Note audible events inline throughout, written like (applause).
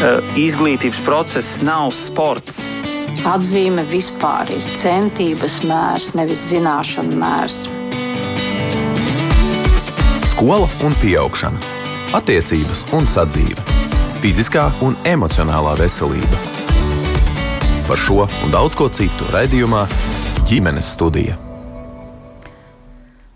Izglītības process nav sports. Atzīme vispār ir centības mērs, nevis zināšanu mērs. Skola un augšana, attiecības un sadzīve, fiziskā un emocionālā veselība. Par šo un daudz ko citu raidījumā ģimenes studija.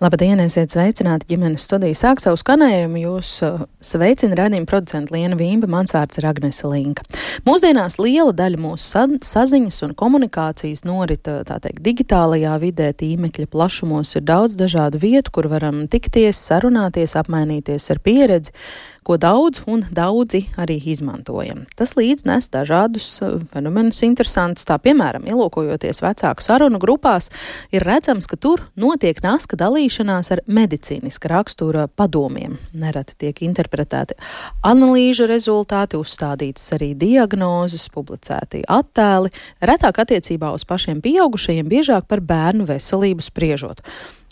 Labdien, esiet sveicināti ģimenes studijā. Sāk savu skanējumu. Jūs uh, sveicina radījuma producenta Liena Vīmba, mans vārds ir Agnese Linka. Mūsdienās liela daļa mūsu sa saziņas un komunikācijas norit uh, teikt, digitālajā vidē, tīmekļa plašumos ir daudz dažādu vietu, kur varam tikties, sarunāties, apmainīties ar pieredzi ko daudz un daudzi arī izmantojam. Tas līdz nes dažādus uh, fenomenus interesantus. Tā piemēram, ielūkojoties vecāku sarunu grupās, ir redzams, ka tur notiek naska dalīšanās ar medicīniska rakstura padomiem. Nereti tiek interpretēti analīžu rezultāti, uzstādītas arī diagnozes, publicēti attēli, retāk attiecībā uz pašiem pieaugušajiem, biežāk par bērnu veselību spriežot.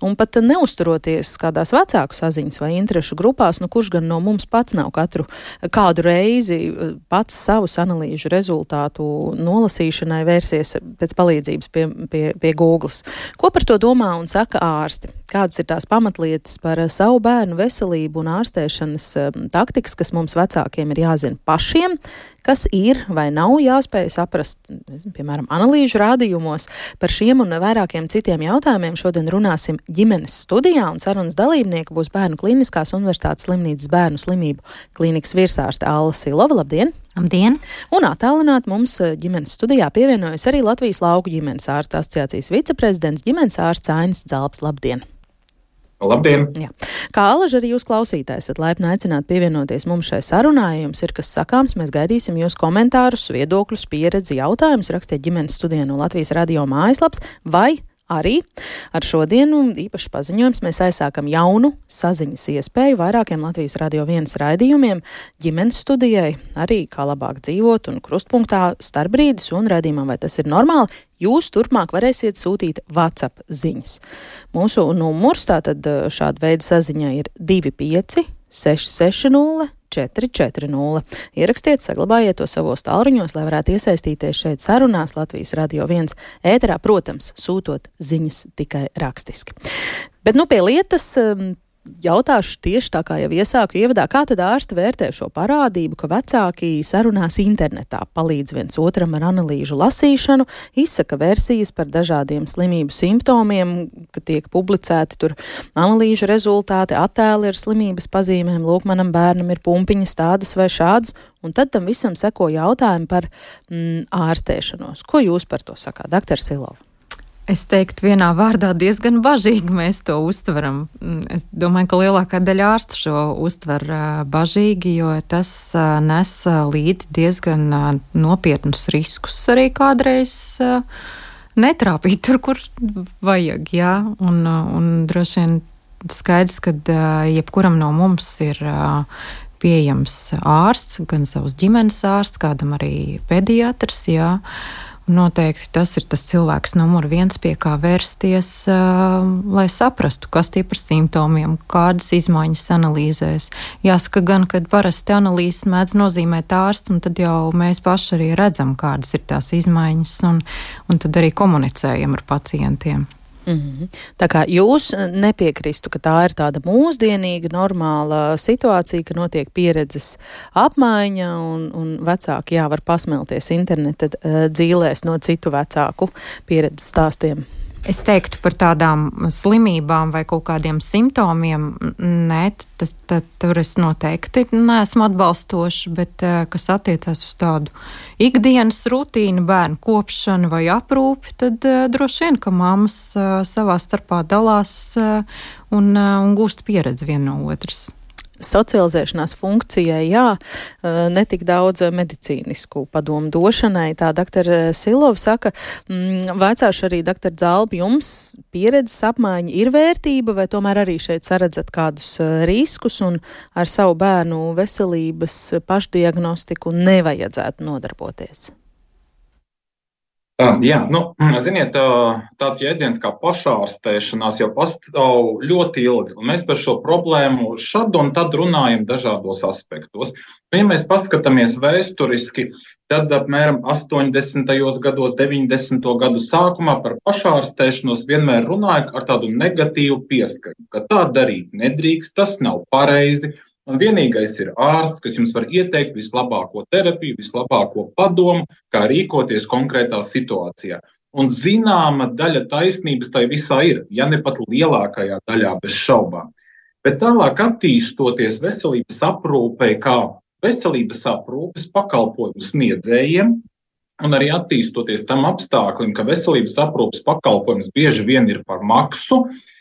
Un pat neusturoties kādās vecāku saziņas vai interešu grupās, nu kurš gan no mums pats nav katru kādu reizi eh, pats savus analīžu rezultātu nolasīšanai vērsies pēc palīdzības pie, pie, pie Google. Ko par to domā un saka ārsti? Kādas ir tās pamatlietas par savu bērnu veselību un ārstēšanas eh, taktikas, kas mums vecākiem ir jāzina pašiem, kas ir vai nav jāspēj saprast, piemēram, analīžu rādījumos. Par šiem un vairākiem citiem jautājumiem šodien runāsim ģimenes studijā, un sarunas dalībnieki būs Bērnu Kliniskās Universitātes slimnīcas bērnu slimību klīnikas virsārste Alla Silova. Labdien! Labdien! Un attālināt mums eh, ģimenes studijā pievienojas arī Latvijas lauku ģimenes ārsta asociācijas viceprezidents ģimenes ārsts Ainis Zalps. Labdien! Labdien! Jā. Kā alaži arī jūs klausītājs, esat laipni aicināti pievienoties mums šai sarunai. Jums ir kas sakāms, mēs gaidīsim jūs komentārus, viedokļus, pieredzi, jautājumus. Rakstiet ģimenes studijā no Latvijas radio mājaslaps vai Arī ar šodienu īpaši paziņojums mēs aizsākam jaunu saziņas iespēju vairākiem Latvijas radio vienas raidījumiem ģimenes studijai, arī kā labāk dzīvot un krustpunktā starpbrīdis un raidījumam, vai tas ir normāli, jūs turpmāk varēsiet sūtīt WhatsApp ziņas. Mūsu numurs tātad šāda veida saziņā ir 25 660 440. Ierakstiet, saglabājiet to savos tālruņos, lai varētu iesaistīties šeit sarunās Latvijas Radio 1 ēterā, protams, sūtot ziņas tikai rakstiski. Bet nu pie lietas um, jautāšu tieši tā kā jau iesāku ievadā, kā tad ārsti vērtē šo parādību, ka vecāki sarunās internetā, palīdz viens otram ar analīžu lasīšanu, izsaka versijas par dažādiem slimību simptomiem, ka tiek publicēti tur analīžu rezultāti, attēli ar slimības pazīmēm, lūk, manam bērnam ir pumpiņas tādas vai šādas, un tad tam visam seko jautājumi par mm, ārstēšanos. Ko jūs par to sakāt, doktor Silova? Es teiktu, vienā vārdā diezgan bažīgi mēs to uztveram. Mm, es domāju, ka lielākā daļa ārstu šo uztver bažīgi, jo tas nes līdzi diezgan nopietnus riskus arī kādreiz netrāpīt tur, kur vajag. Jā? Un, un droši vien skaidrs, ka jebkuram no mums ir pieejams ārsts, gan savs ģimenes ārsts, kādam arī pediatrs. Jā. Noteikti tas ir tas cilvēks numur viens, pie kā vērsties, uh, lai saprastu, kas tie par simptomiem, kādas izmaiņas analīzēs. Jāsaka gan, ka parasti analīzes mēdz nozīmēt ārsts, un tad jau mēs paši arī redzam, kādas ir tās izmaiņas, un, un tad arī komunicējam ar pacientiem. Mm -hmm. Tā kā jūs nepiekristu, ka tā ir tāda mūsdienīga, normāla situācija, ka notiek pieredzes apmaiņa un, un vecāki jā, var pasmelties interneta uh, dzīlēs no citu vecāku pieredzes stāstiem. Es teiktu par tādām slimībām vai kaut kādiem simptomiem, nē, tas, tad, tur es noteikti neesmu atbalstoši, bet eh, kas attiecas uz tādu ikdienas rutīnu, bērnu kopšanu vai aprūpi, tad uh, droši vien, ka mammas uh, savā starpā dalās un, un gūst pieredzi viena no otras socializēšanās funkcijai, jā, netik daudz medicīnisku padomu došanai. Tā doktora Silova saka, mm, vecāši arī doktora Zalbi, jums pieredzes apmaiņa ir vērtība, vai tomēr arī šeit saredzat kādus riskus un ar savu bērnu veselības pašdiagnostiku nevajadzētu nodarboties? Jā, nu, ziniet, tāds jēdziens kā pašārstēšanās jau pastāv ļoti ilgi. Mēs par šo problēmu šad un tad runājam dažādos aspektos. Nu, ja mēs paskatāmies vēsturiski, tad apmēram 80. gados, 90. gadu sākumā par pašārstēšanos vienmēr runāja ar tādu negatīvu pieskaņu, ka tā darīt nedrīkst, tas nav pareizi. Un vienīgais ir ārsts, kas jums var ieteikt vislabāko terapiju, vislabāko padomu, kā rīkoties konkrētā situācijā. Un zināma daļa taisnības tai visā ir, ja ne pat lielākajā daļā, bez šaubām. Bet tālāk attīstoties veselības aprūpei, kā veselības aprūpes pakalpojumu sniedzējiem, un arī attīstoties tam apstākļam, ka veselības aprūpes pakalpojums bieži vien ir par maksu, uh,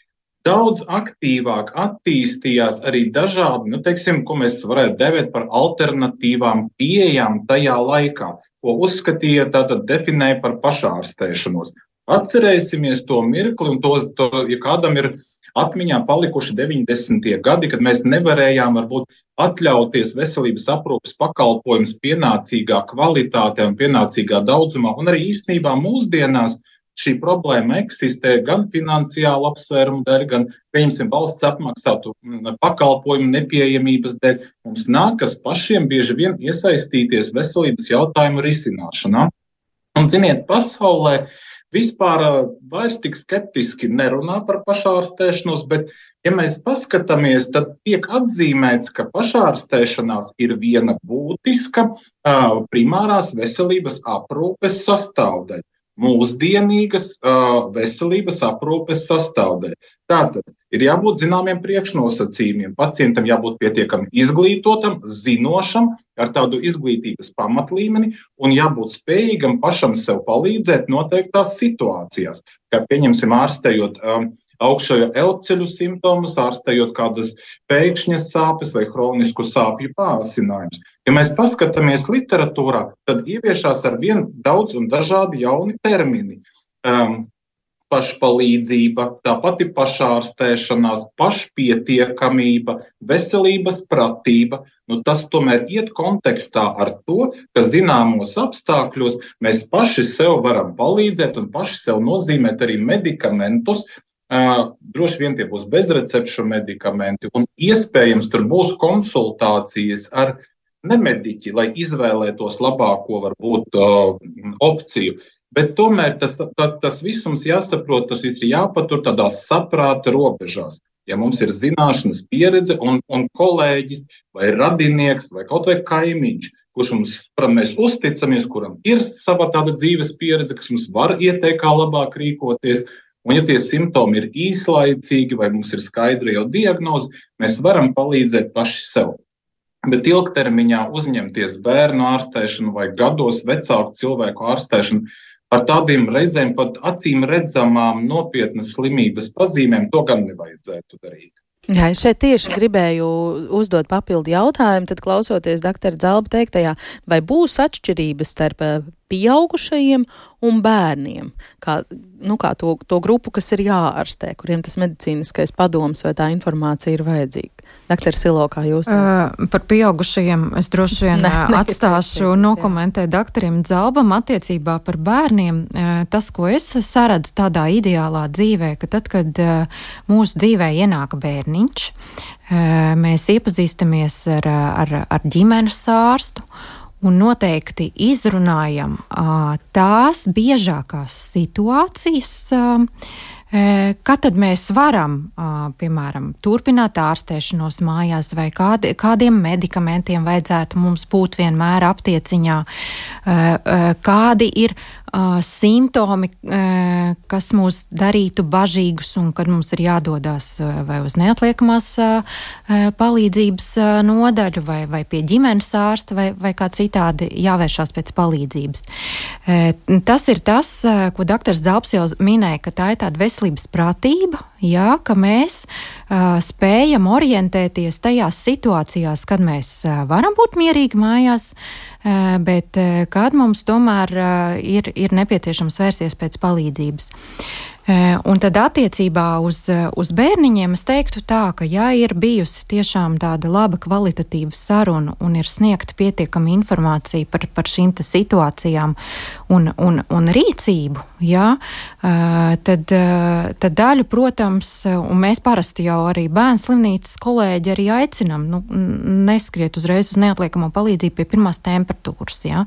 daudz aktīvāk attīstījās arī dažādi, nu, teiksim, ko mēs varētu devēt par alternatīvām pieejām tajā laikā, ko uzskatīja, tātad definēja par pašārstēšanos. Atcerēsimies to mirkli, un to, to, ja kādam ir atmiņā palikuši 90. gadi, kad mēs nevarējām varbūt atļauties veselības aprūpas pakalpojumus pienācīgā kvalitātē un pienācīgā daudzumā, un arī īstenībā mūsdienās šī problēma eksistē gan finansiālu apsvērumu dēļ, gan, pieņemsim, valsts apmaksātu mm, pakalpojumu nepieejamības dēļ. Mums nākas pašiem bieži vien iesaistīties veselības jautājumu risināšanā. Un, ziniet, pasaulē vispār vairs tik skeptiski nerunā par pašārstēšanos, bet, ja mēs paskatāmies, tad tiek atzīmēts, ka pašārstēšanās ir viena būtiska primārās veselības aprūpes sastāvdaļa mūsdienīgas uh, veselības aprūpes sastāvdaļa. Tātad ir jābūt zināmiem priekšnosacījumiem. Pacientam jābūt pietiekami izglītotam, zinošam, ar tādu izglītības pamatlīmeni un jābūt spējīgam pašam sev palīdzēt noteiktās situācijās. Kā pieņemsim, ārstējot um, augšējo elpceļu simptomus, ārstējot kādas pēkšņas sāpes vai hronisku sāpju pāsinājumus. Ja mēs paskatāmies literatūrā, tad ieviešās ar vien daudz un dažādi jauni termini. Um, pašpalīdzība, tā pati pašārstēšanās, pašpietiekamība, veselības pratība. Nu, tas tomēr iet kontekstā ar to, ka zināmos apstākļos mēs paši sev varam palīdzēt un paši sev nozīmēt arī medikamentus, Droši vien tie būs bezrecepšu medikamenti, un iespējams tur būs konsultācijas ar nemediķi, lai izvēlētos labāko, varbūt, opciju. Bet tomēr tas, tas, tas viss mums jāsaprot, tas viss ir jāpatur tādās saprāta robežās. Ja mums ir zināšanas, pieredze un, un kolēģis, vai radinieks, vai kaut vai kaimiņš, kurš mums, kuram mēs uzticamies, kuram ir sava tāda dzīves pieredze, kas mums var ieteikt, kā labāk rīkoties, Un, ja tie simptomi ir īslaicīgi vai mums ir skaidra jau diagnoze, mēs varam palīdzēt paši sev. Bet ilgtermiņā uzņemties bērnu ārstēšanu vai gados vecāku cilvēku ārstēšanu ar tādiem reizēm pat acīm redzamām nopietnas slimības pazīmēm, to gan nevajadzētu darīt. Jā, es šeit tieši gribēju uzdot papildu jautājumu, tad klausoties doktora Zelba teiktajā, vai būs atšķirības starp pieaugušajiem un bērniem, kā, nu, kā to, to grupu, kas ir jāārstē, kuriem tas medicīniskais padoms vai tā informācija ir vajadzīga. Doktor Silo, kā jūs? Uh, par pieaugušajiem es droši vien (laughs) ne, ne, atstāšu nokomentēt doktoriem Dzalbam attiecībā par bērniem. Tas, ko es saredzu tādā ideālā dzīvē, ka tad, kad mūsu dzīvē ienāk bērniņš, mēs iepazīstamies ar, ar, ar ģimenes ārstu un noteikti izrunājam tās biežākās situācijas, Kad mēs varam, piemēram, turpināt ārstēšanos mājās, vai kādi, kādiem medikamentiem vajadzētu mums būt vienmēr aptieciņā, kādi ir simptomi, kas mūs darītu bažīgus un kad mums ir jādodas vai uz neatliekamās palīdzības nodaļu vai, vai pie ģimenes ārsta vai, vai kā citādi jāvēršās pēc palīdzības. Tas ir tas, ko doktors Zalps jau minēja, ka tā ir tāda veselības pratība, jā, ka mēs uh, spējam orientēties tajās situācijās, kad mēs varam būt mierīgi mājās, bet kad mums tomēr ir, ir nepieciešams vērsties pēc palīdzības. Un tad attiecībā uz, uz bērniņiem es teiktu tā, ka ja ir bijusi tiešām tāda laba kvalitatīva saruna un ir sniegta pietiekama informācija par, par šīm situācijām un, un, un rīcību, jā, tad, tad daļu, protams, un mēs parasti jau arī bērnu slimnīcas kolēģi arī aicinam, nu, neskriet uzreiz uz neatliekamo palīdzību pie pirmās temperatūras, jā.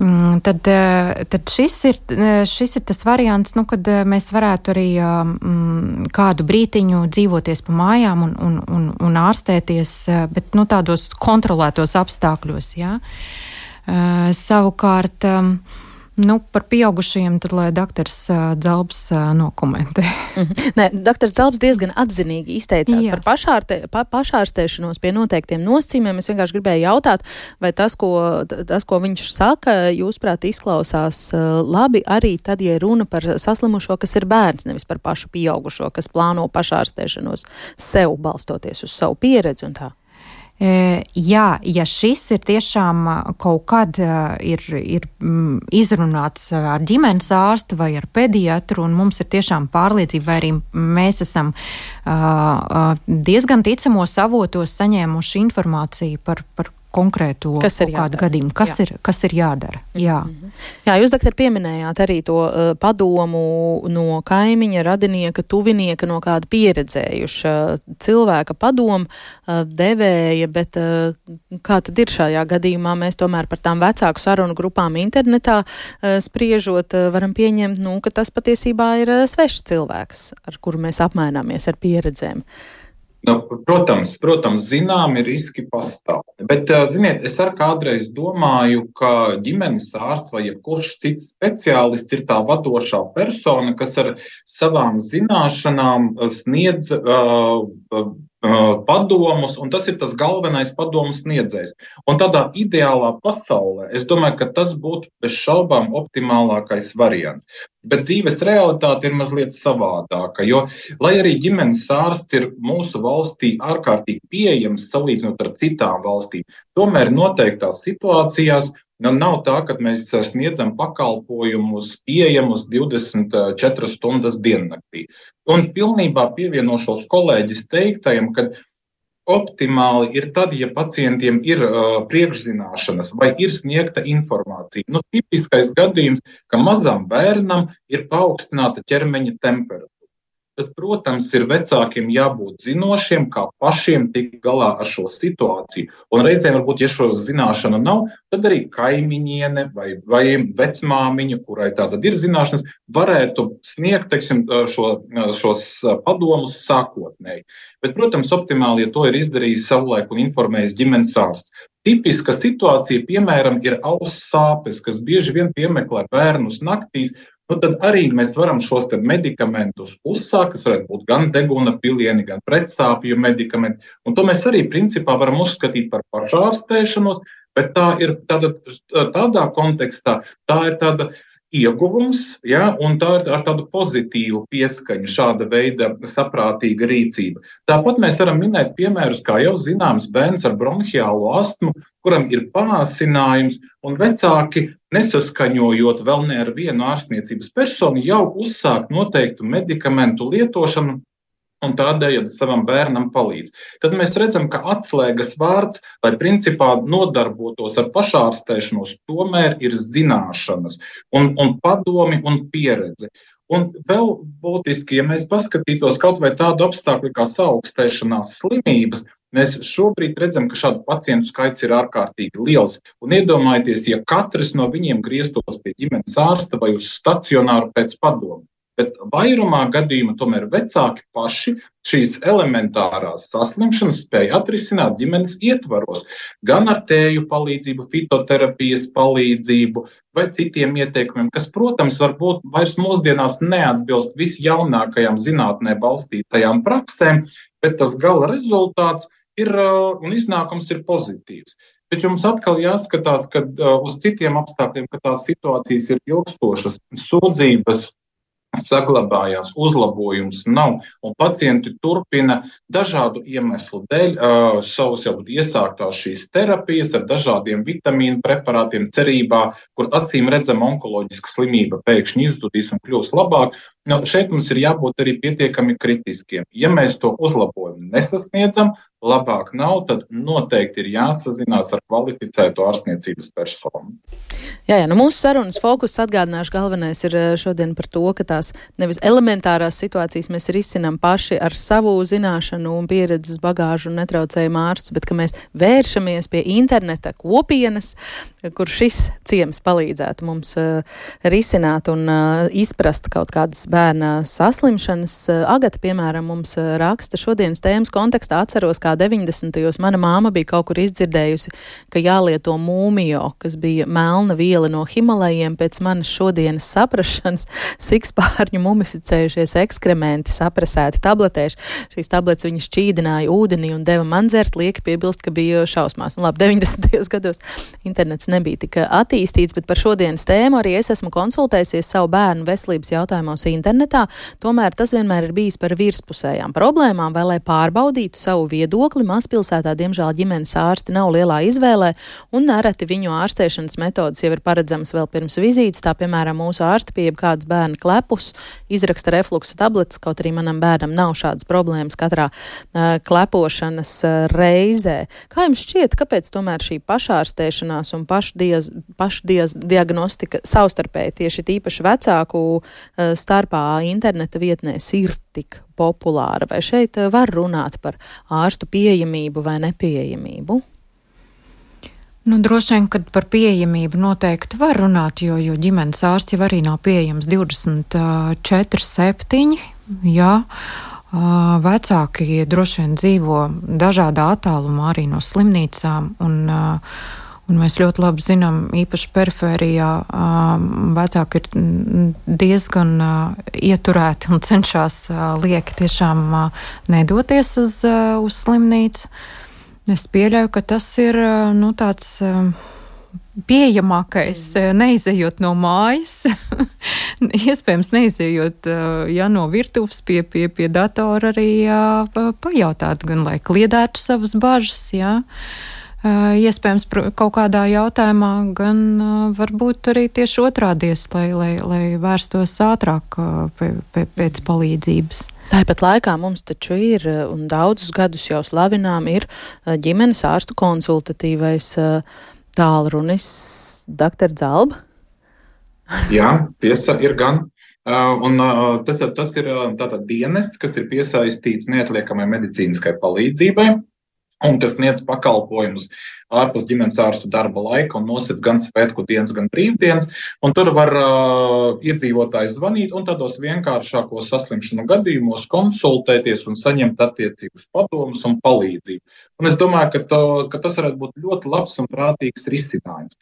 Mm, tad, eh, tad šis, ir, eh, šis ir tas variants, nu, kad eh, mēs varētu arī um, kādu brītiņu dzīvoties pa mājām un, un, un, un ārstēties, bet nu, tādos kontrolētos apstākļos. Jā. Savukārt. Um, Nu, par pieaugušajiem tad, lai doktors uh, Zelbs uh, nokomentē. Mm -hmm. Nē, doktors Zelbs diezgan atzinīgi izteicās Jā. par pašārte, pa, pašārstēšanos pie noteiktiem nosacījumiem. Es vienkārši gribēju jautāt, vai tas, ko, tas, ko viņš saka, jūsuprāt, izklausās uh, labi arī tad, ja runa par saslimušo, kas ir bērns, nevis par pašu pieaugušo, kas plāno pašārstēšanos sev balstoties uz savu pieredzi un tā. Jā, ja šis ir tiešām kaut kad ir, ir mm, izrunāts ar ģimenes ārstu vai ar pediatru, un mums ir tiešām pārliecība, vai arī mēs esam diezgan ticamos avotos saņēmuši informāciju par, par ir kādu gadījumu, kas, Jā. ir, kas ir jādara. Jā, mm -hmm. Jā jūs, doktor, pieminējāt arī to uh, padomu no kaimiņa, radinieka, tuvinieka, no kāda pieredzējuša cilvēka padomu uh, devēja, bet uh, kā tad ir šajā gadījumā? Mēs tomēr par tām vecāku sarunu grupām internetā uh, spriežot, uh, varam pieņemt, nu, ka tas patiesībā ir uh, svešs cilvēks, ar kuru mēs apmaināmies ar pieredzēm. Uh, Nu, protams, protams, zināmi riski pastāv. Bet, ziniet, es arī kādreiz domāju, ka ģimenes ārsts vai jebkurš cits speciālists ir tā vadošā persona, kas ar savām zināšanām sniedz uh, padomus, un tas ir tas galvenais padomu sniedzējs. Un tādā ideālā pasaulē es domāju, ka tas būtu bez šaubām optimālākais variants. Bet dzīves realitāte ir mazliet savādāka, jo, lai arī ģimenes ārsts ir mūsu valstī ārkārtīgi pieejams salīdzinot ar citām valstīm, tomēr noteiktās situācijās Nu, nav tā, ka mēs sniedzam pakalpojumus pieejamus 24 stundas diennaktī. Un pilnībā pievienošos kolēģis teiktajam, ka optimāli ir tad, ja pacientiem ir uh, priekšzināšanas vai ir sniegta informācija. Nu, tipiskais gadījums, ka mazam bērnam ir paaugstināta ķermeņa temperatūra tad, protams, ir vecākiem jābūt zinošiem, kā pašiem tikt galā ar šo situāciju. Un reizēm, varbūt, ja šo zināšanu nav, tad arī kaimiņiene vai, vai vecmāmiņa, kurai tāda ir zināšanas, varētu sniegt teiksim, šo, šos padomus sākotnēji. Bet, protams, optimāli, ja to ir izdarījis savulaik un informējis ģimenes ārsts. Tipiska situācija, piemēram, ir auss sāpes, kas bieži vien piemeklē bērnus naktīs, nu, tad arī mēs varam šos medikamentus uzsākt, kas varētu būt gan deguna pilieni, gan pretsāpju medikamenti. Un to mēs arī principā varam uzskatīt par pašārstēšanos, bet tā ir tāda, tādā kontekstā, tā ir tāda ieguvums, ja, un tā ir ar tādu pozitīvu pieskaņu, šāda veida saprātīga rīcība. Tāpat mēs varam minēt piemērus, kā jau zināms, bērns ar bronhiālu astmu, kuram ir pārāsinājums, un vecāki, nesaskaņojot vēl ne ar vienu ārstniecības personu, jau uzsāk noteiktu medikamentu lietošanu un tādējādi savam bērnam palīdz. Tad mēs redzam, ka atslēgas vārds, lai principā nodarbotos ar pašārstēšanos, tomēr ir zināšanas, un, un padomi un pieredze. Un vēl būtiski, ja mēs paskatītos kaut vai tādu apstākļu kā saaugstēšanās slimības, mēs šobrīd redzam, ka šādu pacientu skaits ir ārkārtīgi liels. Un iedomājieties, ja katrs no viņiem grieztos pie ģimenes ārsta vai uz stacionāru pēc padomu bet vairumā gadījumā tomēr vecāki paši šīs elementārās saslimšanas spēja atrisināt ģimenes ietvaros, gan ar tēju palīdzību, fitoterapijas palīdzību vai citiem ieteikumiem, kas, protams, varbūt vairs mūsdienās neatbilst visjaunākajām zinātnē balstītajām praksēm, bet tas gala rezultāts ir un iznākums ir pozitīvs. Taču mums atkal jāskatās, ka uh, uz citiem apstākļiem, ka tās situācijas ir ilgstošas, sūdzības saglabājās, uzlabojums nav, un pacienti turpina dažādu iemeslu dēļ uh, savus jau iesāktās šīs terapijas ar dažādiem vitamīnu preparātiem, cerībā, kur acīm redzama onkoloģiska slimība pēkšņi izzudīs un kļūs labāk. Nu, šeit mums ir jābūt arī pietiekami kritiskiem. Ja mēs to uzlabojumu nesasniedzam, labāk nav, tad noteikti ir jāsazinās ar kvalificētu ārstniecības personu. Jā, jā, nu mūsu sarunas fokus atgādināšu galvenais ir eh, šodien par to, ka tās nevis elementārās situācijas mēs risinām paši ar savu zināšanu un pieredzes bagāžu un netraucējumu ārstus, bet ka mēs vēršamies pie interneta kopienas, kur šis ciems palīdzētu mums uh, risināt un uh, izprast kaut kādas bērna saslimšanas. Uh, Agata, piemēram, mums uh, raksta šodienas tēmas kontekstā atceros, kā 90. mana māma bija kaut kur izdzirdējusi, ka jālieto mūmijo, kas bija melna viela no Himalajiem pēc manas šodienas saprašanas, (laughs) sikspārņu mumificējušies ekskrementi, saprasēti tabletēši. Šīs tabletes viņa šķīdināja ūdenī un deva man dzert, lieki piebilst, ka bija šausmās. Un labi, 90. (laughs) gados internets nebija tik attīstīts, bet par šodienas tēmu arī es esmu konsultējusies savu bērnu veselības jautājumos internetā. Tomēr tas vienmēr ir bijis par virspusējām problēmām, vai lai pārbaudītu savu viedokli. Mazpilsētā, diemžēl, ģimenes ārsti nav lielā izvēlē, un nereti viņu ārstēšanas metodas jau ir paredzams vēl pirms vizītes. Tā, piemēram, mūsu ārsta pie kādas bērna klepus izraksta refluksa tabletes, kaut arī manam bērnam nav šādas problēmas katrā uh, klepošanas uh, reizē. Kā jums šķiet, kāpēc tomēr šī pašārstēšanās un pašdiaz, pašdiagnostika savstarpēji tieši tīpaši vecāku uh, starpā interneta vietnēs ir tik populāra? Vai šeit var runāt par ārstu pieejamību vai nepieejamību? Nu, droši vien, ka par pieejamību noteikti var runāt, jo, jo ģimenes ārsts jau arī nav pieejams 24-7. Jā. Vecāki droši vien dzīvo dažādā attālumā arī no slimnīcām. Un, un mēs ļoti labi zinām, īpaši perifērijā vecāki ir diezgan ieturēti un cenšas lieki tiešām nedoties uz, uz slimnīcu. Es pieļauju, ka tas ir nu, tāds pieejamākais, neizejot no mājas, (laughs) iespējams, neizejot ja, no virtuves pie, pie, pie datora arī jā, pajautāt, gan lai kliedētu savas bažas. Jā. Iespējams, kaut kādā jautājumā, gan varbūt arī tieši otrādies, lai, lai, lai vērstos ātrāk pēc palīdzības. Tāpat laikā mums taču ir, eh, un daudzus gadus jau slavinām, ir eh, ģimenes ārstu konsultatīvais eh, tālrunis Dr. Zalba. (laughs) Jā, tiesa ir gan. Un tas, tas ir tātad dienests, kas ir piesaistīts neatliekamai medicīniskai palīdzībai un kas sniedz pakalpojumus ārpus ģimenes ārstu darba laika un nosacīs gan svētku dienas, gan brīvdienas. Tur var uh, iedzīvotājs zvanīt un tādos vienkāršākos saslimšanu gadījumos konsultēties un saņemt attiecīgus padomus un palīdzību. Un es domāju, ka, to, ka tas varētu būt ļoti labs un prātīgs risinājums.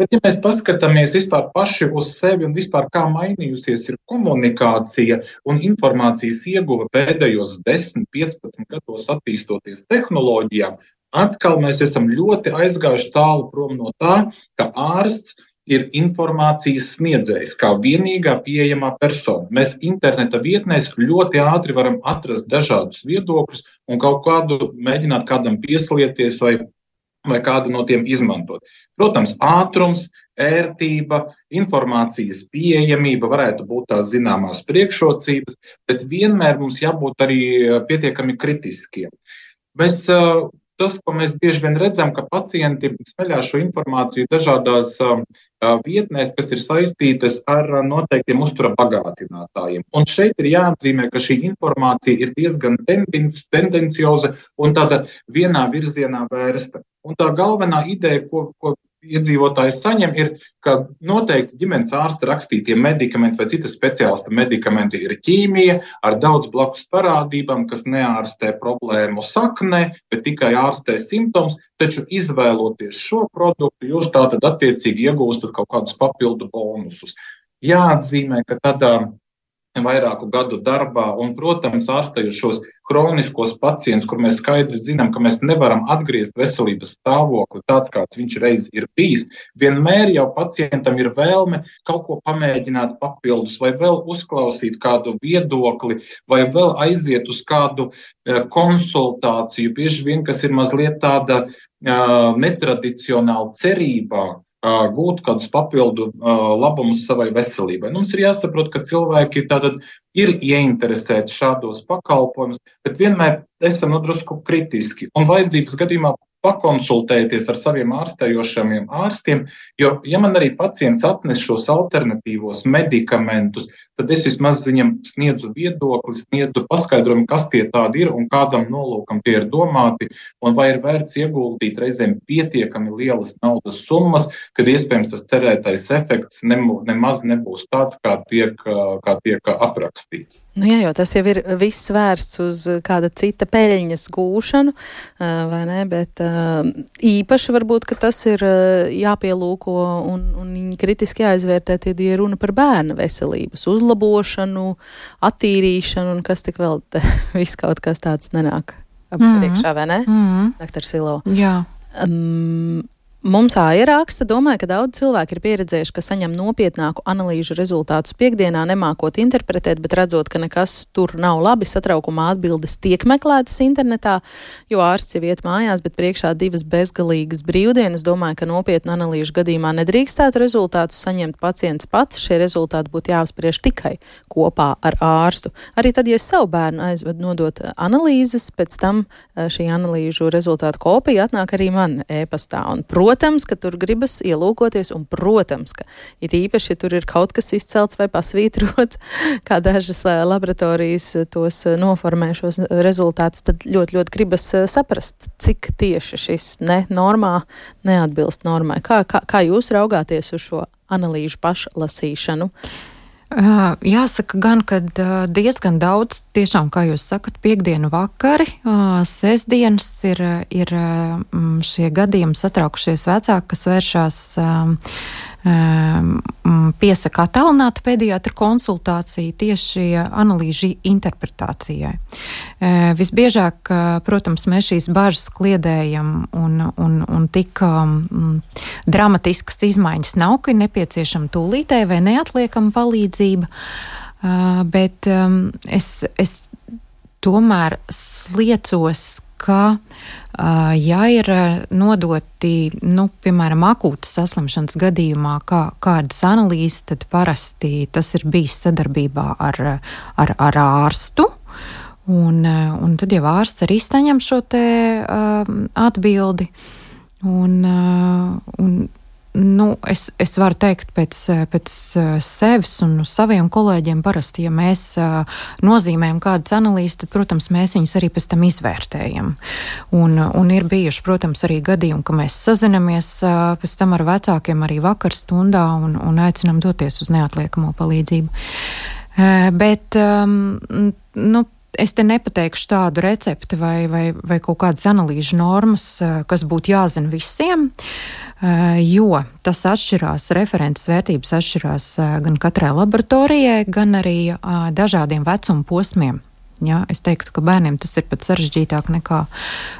Bet, ja mēs paskatāmies vispār paši uz sevi un vispār kā mainījusies ir komunikācija un informācijas ieguve pēdējos 10, 15 gados attīstoties tehnoloģijām, atkal mēs esam ļoti aizgājuši tālu prom no tā, ka ārsts ir informācijas sniedzējs, kā vienīgā pieejamā persona. Mēs interneta vietnēs ļoti ātri varam atrast dažādus viedokļus un kaut kādu mēģināt kādam pieslieties vai vai kādu no tiem izmantot. Protams, ātrums, ērtība, informācijas pieejamība varētu būt tās zināmās priekšrocības, bet vienmēr mums jābūt arī pietiekami kritiskiem. Mēs, tas, ko mēs bieži vien redzam, ka pacienti smeļā šo informāciju dažādās eh, vietnēs, kas ir saistītas ar noteiktiem uztura bagātinātājiem. Un šeit ir jāatzīmē, ka šī informācija ir diezgan tendencioza un tāda vienā virzienā vērsta. Un tā galvenā ideja, ko, ko iedzīvotājs saņem, ir, ka noteikti ģimenes ārsta rakstītie medikamenti vai citas speciālista medikamenti ir ķīmija ar daudz blakus parādībām, kas neārstē problēmu saknē, bet tikai ārstē simptomus. Taču izvēloties šo produktu, jūs tātad attiecīgi iegūstat kaut kādus papildu bonusus. Jāatzīmē, ka tādā vairāku gadu darbā, un, protams, ārstējušos kroniskos pacientus, kur mēs skaidri zinām, ka mēs nevaram atgriezt veselības stāvokli tāds, kāds viņš reiz ir bijis. Vienmēr jau pacientam ir vēlme kaut ko pamēģināt papildus, vai vēl uzklausīt kādu viedokli, vai vēl aiziet uz kādu eh, konsultāciju, bieži vien, kas ir mazliet tāda uh, netradicionāla cerībā gūt kādus papildu labumus savai veselībai. Nu, mums ir jāsaprot, ka cilvēki tātad ir ieinteresēti šādos pakalpojumus, bet vienmēr esam nu drusku kritiski. Un vajadzības gadījumā pakonsultēties ar saviem ārstējošiem ārstiem, jo, ja man arī pacients atnes šos alternatīvos medikamentus, tad es vismaz viņam sniedzu viedokli, sniedzu paskaidrojumu, kas tie tādi ir un kādam nolūkam tie ir domāti, un vai ir vērts ieguldīt reizēm pietiekami lielas naudas summas, kad iespējams tas cerētais efekts nemaz nebūs tāds, kā tiek, kā tiek aprakstīts. Nu, jā, jo tas jau ir viss vērsts uz kāda cita peļņas gūšanu, vai ne? Bet īpaši varbūt, ka tas ir jāpielūko un, un kritiski jāizvērtē, tad ir runa par bērnu veselības uzlabošanu, attīrīšanu un kas tik vēl te, (laughs) viss kaut kas tāds nenāk mm -hmm. priekšā, vai ne? Mm -hmm. Doktor Silo. Jā. Um, Mums āieraksta domāju, ka daudz cilvēku ir pieredzējuši, ka saņem nopietnāku analīžu rezultātus piekdienā, nemākot interpretēt, bet redzot, ka nekas tur nav labi, satraukumā atbildes tiek meklētas internetā, jo ārsts jau iet mājās, bet priekšā divas bezgalīgas brīvdienas. Domāju, ka nopietnu analīžu gadījumā nedrīkstētu rezultātus saņemt pacients pats. Šie rezultāti būtu jāapspriež tikai kopā ar ārstu. Arī tad, ja es savu bērnu aizvedu nodot analīzes, pēc tam eh, šī analīžu rezultātu kopija atnāk arī man e-pastā. Un, Protams, ka tur gribas ielūkoties, un, protams, ka it īpaši, ja tur ir kaut kas izcelts vai pasvītrots, (laughs) kā dažas laboratorijas tos noformē šos rezultātus, tad ļoti, ļoti gribas saprast, cik tieši šis ne normā neatbilst normai. Kā, kā, kā jūs raugāties uz šo analīžu pašlasīšanu? Jāsaka gan, ka diezgan daudz, tiešām, kā jūs sakat, piekdienu vakari, sestdienas ir, ir šie gadījumi satraukušies vecāki, kas vēršās piesaka attālinātu pediatra konsultāciju tieši analīžu interpretācijai. Ehm, visbiežāk, protams, mēs šīs bažas kliedējam un, un, un tik um, dramatiskas izmaiņas nav, ka ir nepieciešama tūlītēja vai neatliekama palīdzība, uh, bet um, es, es tomēr sliecos, ka Ja ir nodoti, nu, piemēram, akūtas saslimšanas gadījumā, kā, kādas analīzes, tad parasti tas ir bijis sadarbībā ar, ar, ar ārstu. Un, un tad jau ārsts arī saņem šo te, uh, atbildi. Un, uh, un Nu, es, es varu teikt, pēc, pēc sevis un saviem kolēģiem, parasti, ja mēs nozīmējam kādas analīzes, tad, protams, mēs viņus arī pēc tam izvērtējam. Un, un ir bijuši, protams, arī gadījumi, ka mēs sazinamies pēc tam ar vecākiem arī vakar stundā un, un aicinam doties uz neatliekamo palīdzību. Bet, nu, Es te nepateikšu tādu recepti vai, vai, vai kaut kādas analīžu normas, kas būtu jāzina visiem. Eh, jo tas atšķirās, referents vērtības atšķirās eh, gan katrai laboratorijai, gan arī eh, dažādiem vecuma posmiem. Ja, es teiktu, ka bērniem tas ir pat sarežģītāk nekā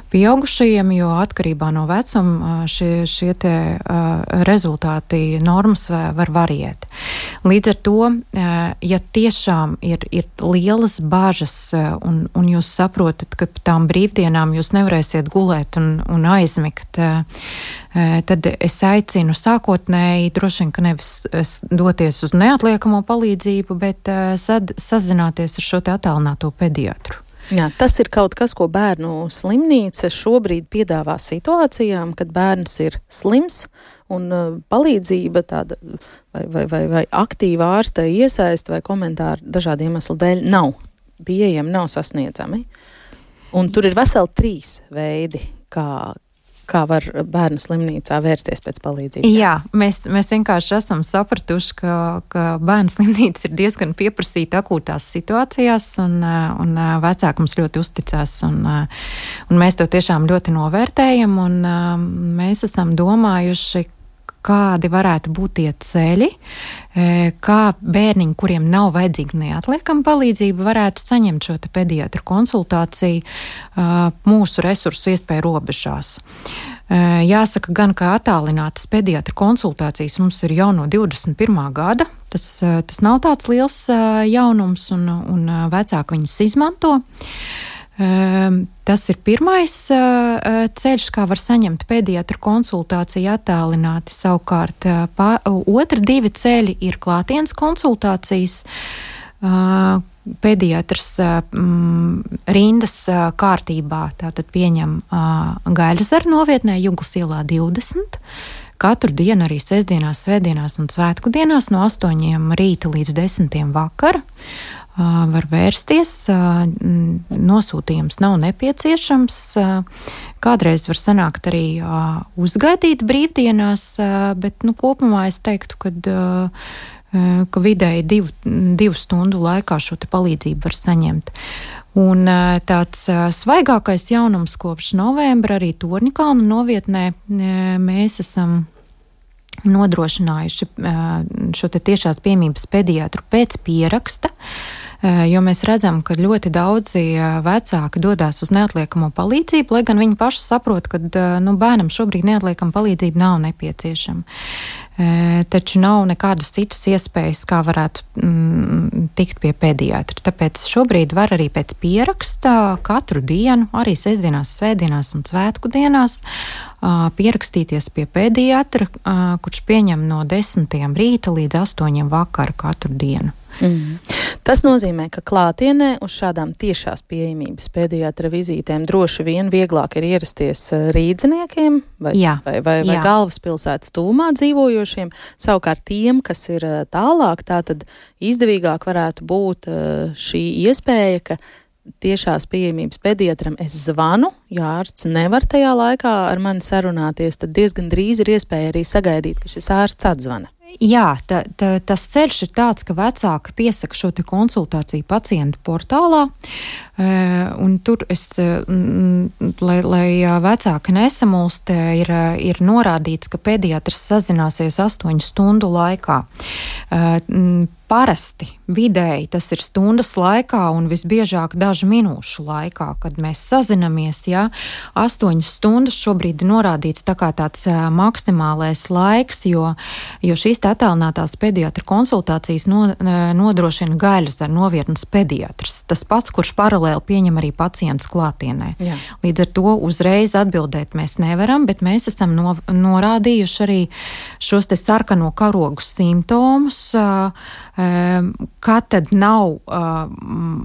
pieaugušajiem, jo atkarībā no vecuma šie, šie uh, rezultāti, normas var variēt. Līdz ar to, ja tiešām ir, ir lielas bažas un, un jūs saprotat, ka tām brīvdienām jūs nevarēsiet gulēt un, un aizmigt, tad es aicinu sākotnēji droši vien, ka nevis doties uz neatliekamo palīdzību, bet sad, sazināties ar šo te attālināto pediatru. Jā, tas ir kaut kas, ko bērnu slimnīca šobrīd piedāvā situācijām, kad bērns ir slims un palīdzība tāda vai, vai, vai, vai aktīva ārsta iesaista vai komentāri dažādu iemeslu dēļ nav pieejami, nav sasniedzami. Un tur ir veseli trīs veidi, kā, kā var bērnu slimnīcā vērsties pēc palīdzības? Jā, mēs, mēs vienkārši esam sapratuši, ka, ka bērnu slimnīca ir diezgan pieprasīta akūtās situācijās, un, un vecāki mums ļoti uzticās, un, un mēs to tiešām ļoti novērtējam, un mēs esam domājuši, kādi varētu būt tie ceļi, kā bērniņi, kuriem nav vajadzīga neatliekama palīdzība, varētu saņemt šo pediatru konsultāciju mūsu resursu iespēju robežās. Jāsaka gan, ka attālinātas pediatra konsultācijas mums ir jau no 21. gada. Tas, tas nav tāds liels jaunums, un, un vecāki viņas izmanto. Tas ir pirmais ceļš, kā var saņemt pediatra konsultāciju attālināti. Savukārt, pā, otra divi ceļi ir klātienes konsultācijas pediatrs mm, rindas kārtībā tātad pieņem gaļazaru novietnē Juglas ielā 20. Katru dienu, arī sestdienās, svētdienās un svētku dienās no 8 rīta līdz 10 vakara var vērsties. Nosūtījums nav nepieciešams. Kādreiz var sanākt arī uzgaidīt brīvdienās, bet nu, kopumā es teiktu, ka ka vidēji divu, divu stundu laikā šo palīdzību var saņemt. Un tāds svaigākais jaunums kopš novembra arī Torņkalna novietnē mēs esam nodrošinājuši šo tiešās piemības pediatru pēc pieraksta. Uh, jo mēs redzam, ka ļoti daudzi eh, vecāki dodas uz neatliekamo palīdzību, lai gan viņi paši saprot, ka eh, nu, bērnam šobrīd neatliekama palīdzība nav nepieciešama. Taču nav nekādas citas iespējas, kā varētu mm, tikt pie pediatra. Tāpēc šobrīd var arī pēc pieraksta katru dienu, arī sestdienās, svētdienās un svētku dienās, pierakstīties pie pediatra, kurš pieņem no 10. rīta līdz 8. vakara katru dienu. Mm. Tas nozīmē, ka klātienē uz šādām tiešās pieejamības pediatra vizītēm droši vien vieglāk ir ierasties eh, rīdziniekiem vai, Jā. vai, vai, vai Jā. galvaspilsētas tūmā dzīvojošiem. Savukārt tiem, kas ir eh, tālāk, tā tad izdevīgāk varētu būt eh, šī iespēja, ka tiešās pieejamības pediatram es zvanu, ja ārsts nevar tajā laikā ar mani sarunāties, tad diezgan drīz ir iespēja arī sagaidīt, ka šis ārsts atzvana. Jā, ta, ta, tas ceļš ir tāds, ka vecāki piesaka šo konsultāciju pacientu portālā. Un tur es, lai, lai vecāki nesamulst, ir, ir norādīts, ka pediatrs sazināsies astoņu stundu laikā. Parasti vidēji tas ir stundas laikā un visbiežāk dažu minūšu laikā, kad mēs sazinamies. Ja, astoņas stundas šobrīd ir norādīts tā kā tāds maksimālais laiks, jo, jo šīs attālinātās pediatra konsultācijas no, nodrošina gaļas ar novietnes pediatrs. Tas pats, kurš paralēli pieņem arī pacients klātienē. Jā. Līdz ar to uzreiz atbildēt mēs nevaram, bet mēs esam no, norādījuši arī šos te sarkano karogu simptomus. Uh, kad tad nav, ehm,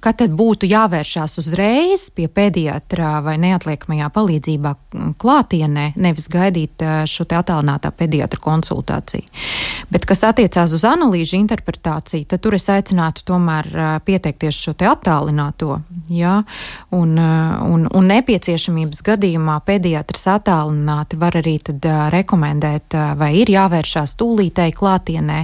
kad tad būtu jāvēršās uzreiz pie pediatra vai neatliekamajā palīdzībā klātienē, nevis gaidīt eh, šo te attālinātā pediatra konsultāciju. Bet, kas attiecās uz analīžu interpretāciju, tad tur es aicinātu tomēr eh, pieteikties šo te attālināto, jā, un, eh, un, un nepieciešamības gadījumā pediatrs attālināti var arī tad rekomendēt, vai ir jāvēršās tūlītēji klātienē,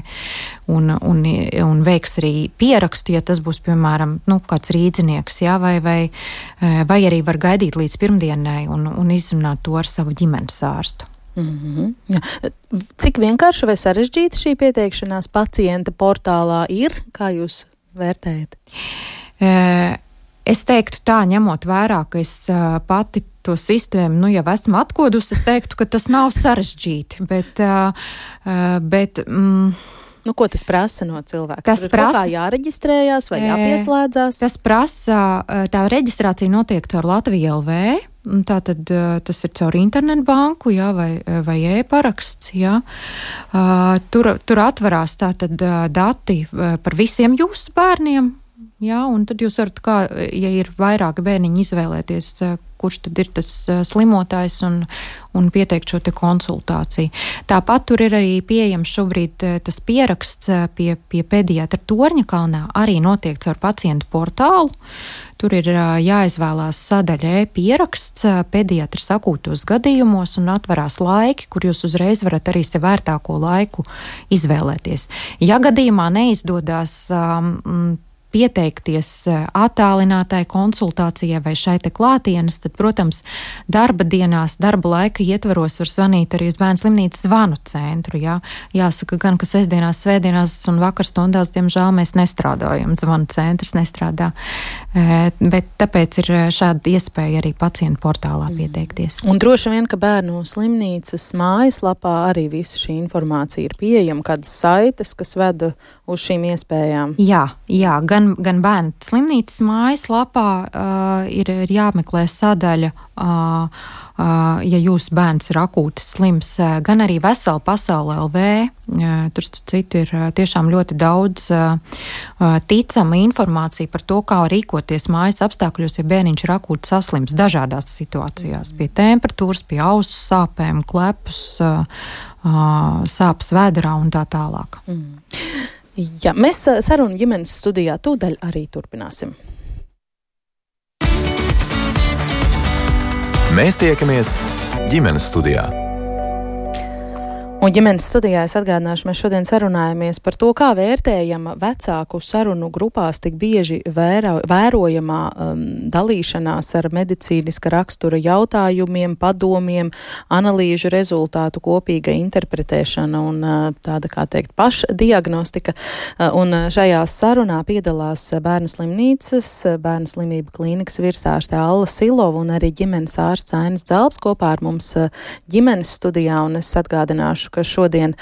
un, un, un veiks arī pierakstu, ja tas būs, piemēram, nu, kāds rīdzinieks, jā, vai, vai, eh, vai arī var gaidīt līdz pirmdienai un, un izrunāt to ar savu ģimenes ārstu. Mm -hmm. Jā. Cik vienkārši vai sarežģīta šī pieteikšanās pacienta portālā ir? Kā jūs vērtējat? E Es teiktu tā, ņemot vērā, ka es uh, pati to sistēmu nu, jau esmu atkodusi, es teiktu, ka tas nav sarežģīti. Bet, uh, bet, mm, Nu, ko tas prasa no cilvēka? Tas prasa jāreģistrējās vai jāpieslēdzās. Tas prasa, tā reģistrācija notiek caur Latviju LV. Tātad tas ir caur internetu banku jā, vai, vai e-paraksts. Jā. Tur, tur atverās tātad dati par visiem jūsu bērniem. Jā, un tad jūs varat, kā, ja ir vairāki bērniņi, izvēlēties, kurš tad ir tas slimotājs un, un pieteikt šo konsultāciju. Tāpat tur ir arī pieejams šobrīd tas pieraksts pie, pie pediatra Torņa kalnā, arī notiek caur pacientu portālu. Tur ir jāizvēlās sadaļa e-pieraksts pediatras akūtos gadījumos un atverās laiki, kur jūs uzreiz varat arī sev vērtāko laiku izvēlēties. Ja gadījumā neizdodas um, pieteikties attālinātai konsultācijai vai šai te klātienes, tad, protams, darba dienās, darba laika ietvaros var zvanīt arī uz bērnu slimnīcas zvanu centru. Jā. Jāsaka gan, ka sestdienās, svētdienās un vakarstundās, diemžēl, mēs nestrādājam, zvanu centrs nestrādā. Bet tāpēc ir šāda iespēja arī pacientu portālā mm. pieteikties. Un droši vien, ka bērnu slimnīcas mājaslapā arī visa šī informācija ir pieejama, kādas saites, kas veda uz šīm iespējām. Jā, jā gan, gan bērnu slimnīcas mājaslapā uh, ir, ir jāmeklē sadaļa. Uh, ja jūsu bērns ir akūti slims, gan arī vesela pasaule LV. Tur citu ir tiešām ļoti daudz ticama informācija par to, kā rīkoties mājas apstākļos, ja bērniņš ir akūti saslims dažādās situācijās, pie temperatūras, pie ausu sāpēm, klepus, sāpes vēderā un tā tālāk. Mm. Ja, mēs sarunu ģimenes studijā tūdaļ arī turpināsim. Mēs tiekamies ģimenes studijā. Un ģimenes studijā es atgādināšu, mēs šodien sarunājamies par to, kā vērtējama vecāku sarunu grupās tik bieži vēro, vērojamā um, dalīšanās ar medicīniska rakstura jautājumiem, padomiem, analīžu rezultātu kopīga interpretēšana un uh, tāda, kā teikt, pašdiagnostika. Uh, un šajā sarunā piedalās bērnu slimnīcas, bērnu slimību klīnikas virsārste Alla Silova un arī ģimenes ārsts Ainis Dzelbs kopā ar mums uh, ģimenes studijā. Un es atgādināšu, ka šodien,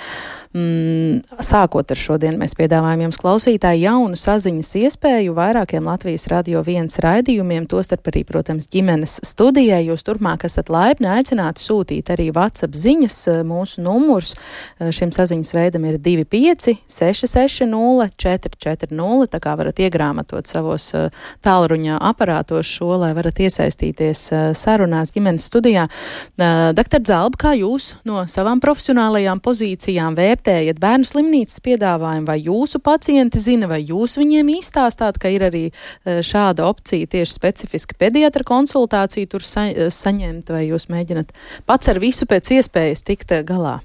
mm, sākot ar šodien, mēs piedāvājam jums klausītāji jaunu saziņas iespēju vairākiem Latvijas radio viens raidījumiem, tostarp arī, protams, ģimenes studijai. Jūs turpmāk esat laipni aicināti sūtīt arī WhatsApp ziņas. Mūsu numurs šim saziņas veidam ir 25 660 440, tā kā varat iegrāmatot savos tālruņa aparātos šo, lai varat iesaistīties sarunās ģimenes studijā. Doktor Zalba, kā jūs no savām profesionālajām pozīcijām vērtējat bērnu slimnīcas piedāvājumu, vai jūsu pacienti zina, vai jūs viņiem izstāstāt, ka ir arī e, šāda opcija tieši specifiski pediatra konsultāciju tur sa saņemt, vai jūs mēģinat pats ar visu pēc iespējas tikt galā?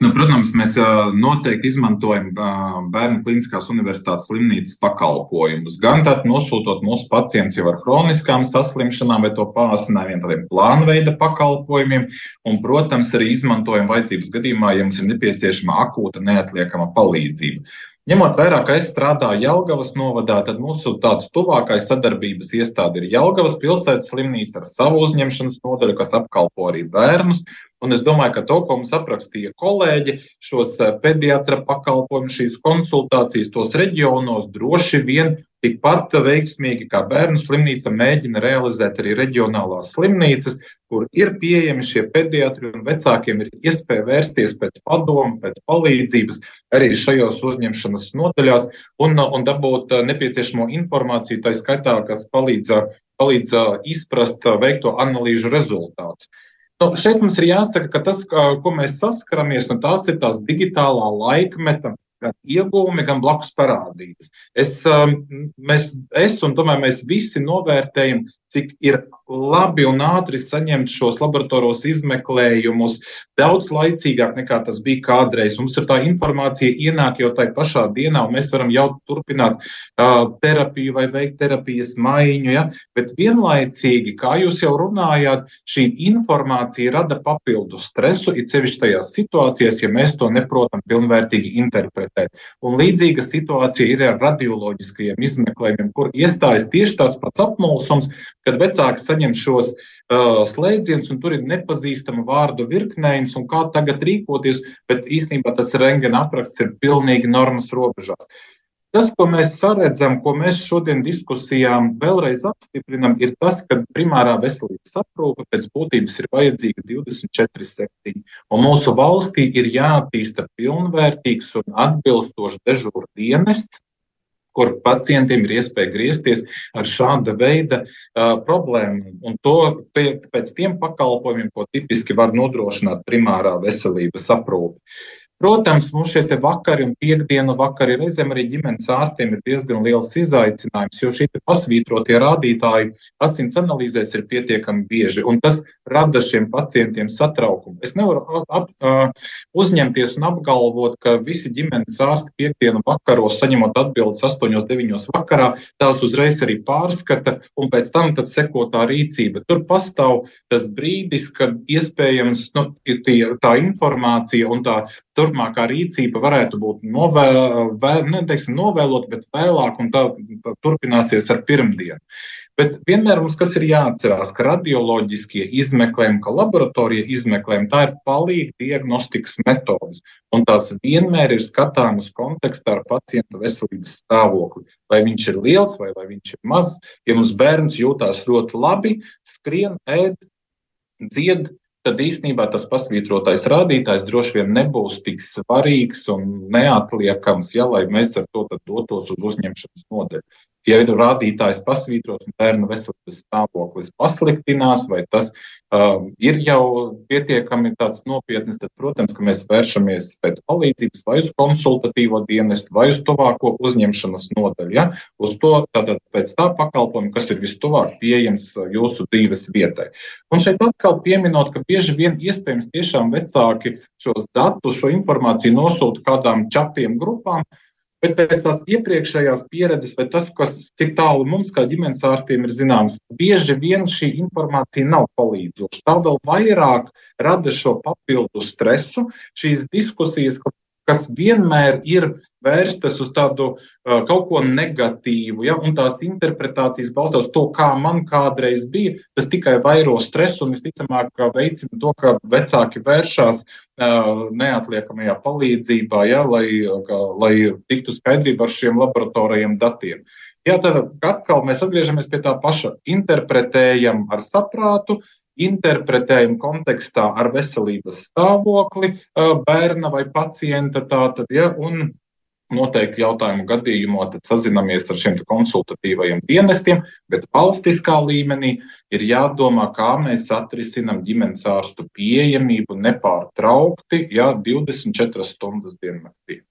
Nu, protams, mēs noteikti izmantojam Bērnu Kliniskās Universitātes slimnīcas pakalpojumus. Gan tad nosūtot mūsu pacientus jau ar chroniskām saslimšanām vai to pārasinājumiem, tādiem plānveida pakalpojumiem, un, protams, arī izmantojam vajadzības gadījumā, ja mums ir nepieciešama akūta neatliekama palīdzība. Ņemot vērā, ka es strādāju Jelgavas novadā, tad mūsu tāds tuvākais sadarbības iestāde ir Jelgavas pilsētas slimnīca ar savu uzņemšanas nodaļu, kas apkalpo arī bērnus. Un es domāju, ka to, ko mums aprakstīja kolēģi, šos eh, pediatra pakalpojumus, šīs konsultācijas tos reģionos droši vien Tikpat veiksmīgi kā bērnu slimnīca mēģina realizēt arī reģionālās slimnīcas, kur ir pieejami šie pediatri un vecākiem ir iespēja vērsties pēc padomu, pēc palīdzības arī šajos uzņemšanas nodaļās un, un dabūt nepieciešamo informāciju, tā skaitā, kas palīdz, palīdz izprast veikto analīžu rezultātus. Nu, šeit mums ir jāsaka, ka tas, ko mēs saskaramies, nu, tās ir tās digitālā laikmeta gan iegūmi, gan blakus parādības. Es, um, mēs, es un tomēr mēs visi novērtējam cik ir labi un ātri saņemt šos laboratoros izmeklējumus daudz laicīgāk nekā tas bija kādreiz. Mums ir tā informācija ienāk jau tajā pašā dienā, un mēs varam jau turpināt uh, terapiju vai veikt terapijas maiņu. Ja? Bet vienlaicīgi, kā jūs jau runājāt, šī informācija rada papildu stresu, it sevišķi tajās situācijās, ja mēs to neprotam pilnvērtīgi interpretēt. Un līdzīga situācija ir ar radioloģiskajiem izmeklējumiem, kur iestājas tieši tāds pats apmulsums, kad vecāki saņem šos uh, slēdzienus, un tur ir nepazīstama vārdu virknējums, un kā tagad rīkoties, bet īstenībā tas rengena apraksts ir pilnīgi normas robežās. Tas, ko mēs saredzam, ko mēs šodien diskusijām vēlreiz apstiprinam, ir tas, ka primārā veselības aprūpe pēc būtības ir vajadzīga 24-7. Un mūsu valstī ir jāattīsta pilnvērtīgs un atbilstošs dežūra dienests, kur pacientiem ir iespēja griezties ar šāda veida uh, problēmu. Un to pie, pēc tiem pakalpojumiem, ko tipiski var nodrošināt primārā veselības aprūpe. Protams, mums šie vakari un piekdienu vakari reizēm arī ģimenes ārstiem ir diezgan liels izaicinājums, jo šie pasvītrotie rādītāji asins analīzēs ir pietiekami bieži, un tas rada šiem pacientiem satraukumu. Es nevaru ap, ap, uzņemties un apgalvot, ka visi ģimenes ārsti piekdienu vakaros, saņemot atbildes 8, 9 vakarā, tās uzreiz arī pārskata, un pēc tam seko tā rīcība. Tur pastāv tas brīdis, kad iespējams nu, tie, tā informācija un tā turpmākā rīcība varētu būt novēl, vēl, ne, teiksim, novēlot, bet vēlāk, un tā, tā turpināsies ar pirmdienu. Bet vienmēr mums kas ir jāatcerās, ka radioloģiskie izmeklējumi, ka laboratorija izmeklējumi, tā ir palīga diagnostikas metodas, un tās vienmēr ir skatāmas kontekstā ar pacienta veselības stāvokli. Vai viņš ir liels vai viņš ir mazs, ja mums bērns jūtās ļoti labi, skrien, ēd, dzied, tad īstenībā tas pasvītrotais rādītājs droši vien nebūs tik svarīgs un neatliekams, ja, lai mēs ar to dotos uz uzņemšanas nodeļu ja ir rādītājs pasvītros un bērnu veselības stāvoklis pasliktinās, vai tas uh, ir jau pietiekami nopietns, tad, protams, ka mēs vēršamies pēc palīdzības vai uz konsultatīvo dienestu, vai uz tuvāko uzņemšanas nodaļu. Ja? Uz to tātad pēc tā pakalpojuma, kas ir vistuvāk pieejams jūsu dzīves vietai. Un šeit atkal pieminot, ka bieži vien iespējams tiešām vecāki šos datus, šo informāciju nosūta kādām čatiem grupām, Bet pēc tās iepriekšējās pieredzes, vai tas, kas, cik tālu mums, kā ģimenes ārstiem, ir zināms, bieži vien šī informācija nav palīdzoša. Tā vēl vairāk rada šo papildu stresu, šīs diskusijas, kas vienmēr ir vērstas uz tādu uh, kaut ko negatīvu, ja, un tās interpretācijas balstās uz to, kā man kādreiz bija, tas tikai vairo stresu un visticamāk veicina to, ka vecāki vēršās uh, neatliekamajā palīdzībā, ja, lai, ka, lai tiktu skaidrība ar šiem laboratoriem datiem. Jā, tad atkal mēs atgriežamies pie tā paša. Interpretējam ar saprātu, uh, interpretējumu kontekstā ar veselības stāvokli bērna vai pacienta. Tātad, ja, un noteikti jautājumu gadījumā sazinamies ar šiem konsultatīvajiem dienestiem, bet valstiskā līmenī ir jādomā, kā mēs atrisinām ģimenes ārstu pieejamību nepārtraukti, ja 24 stundas diennaktī.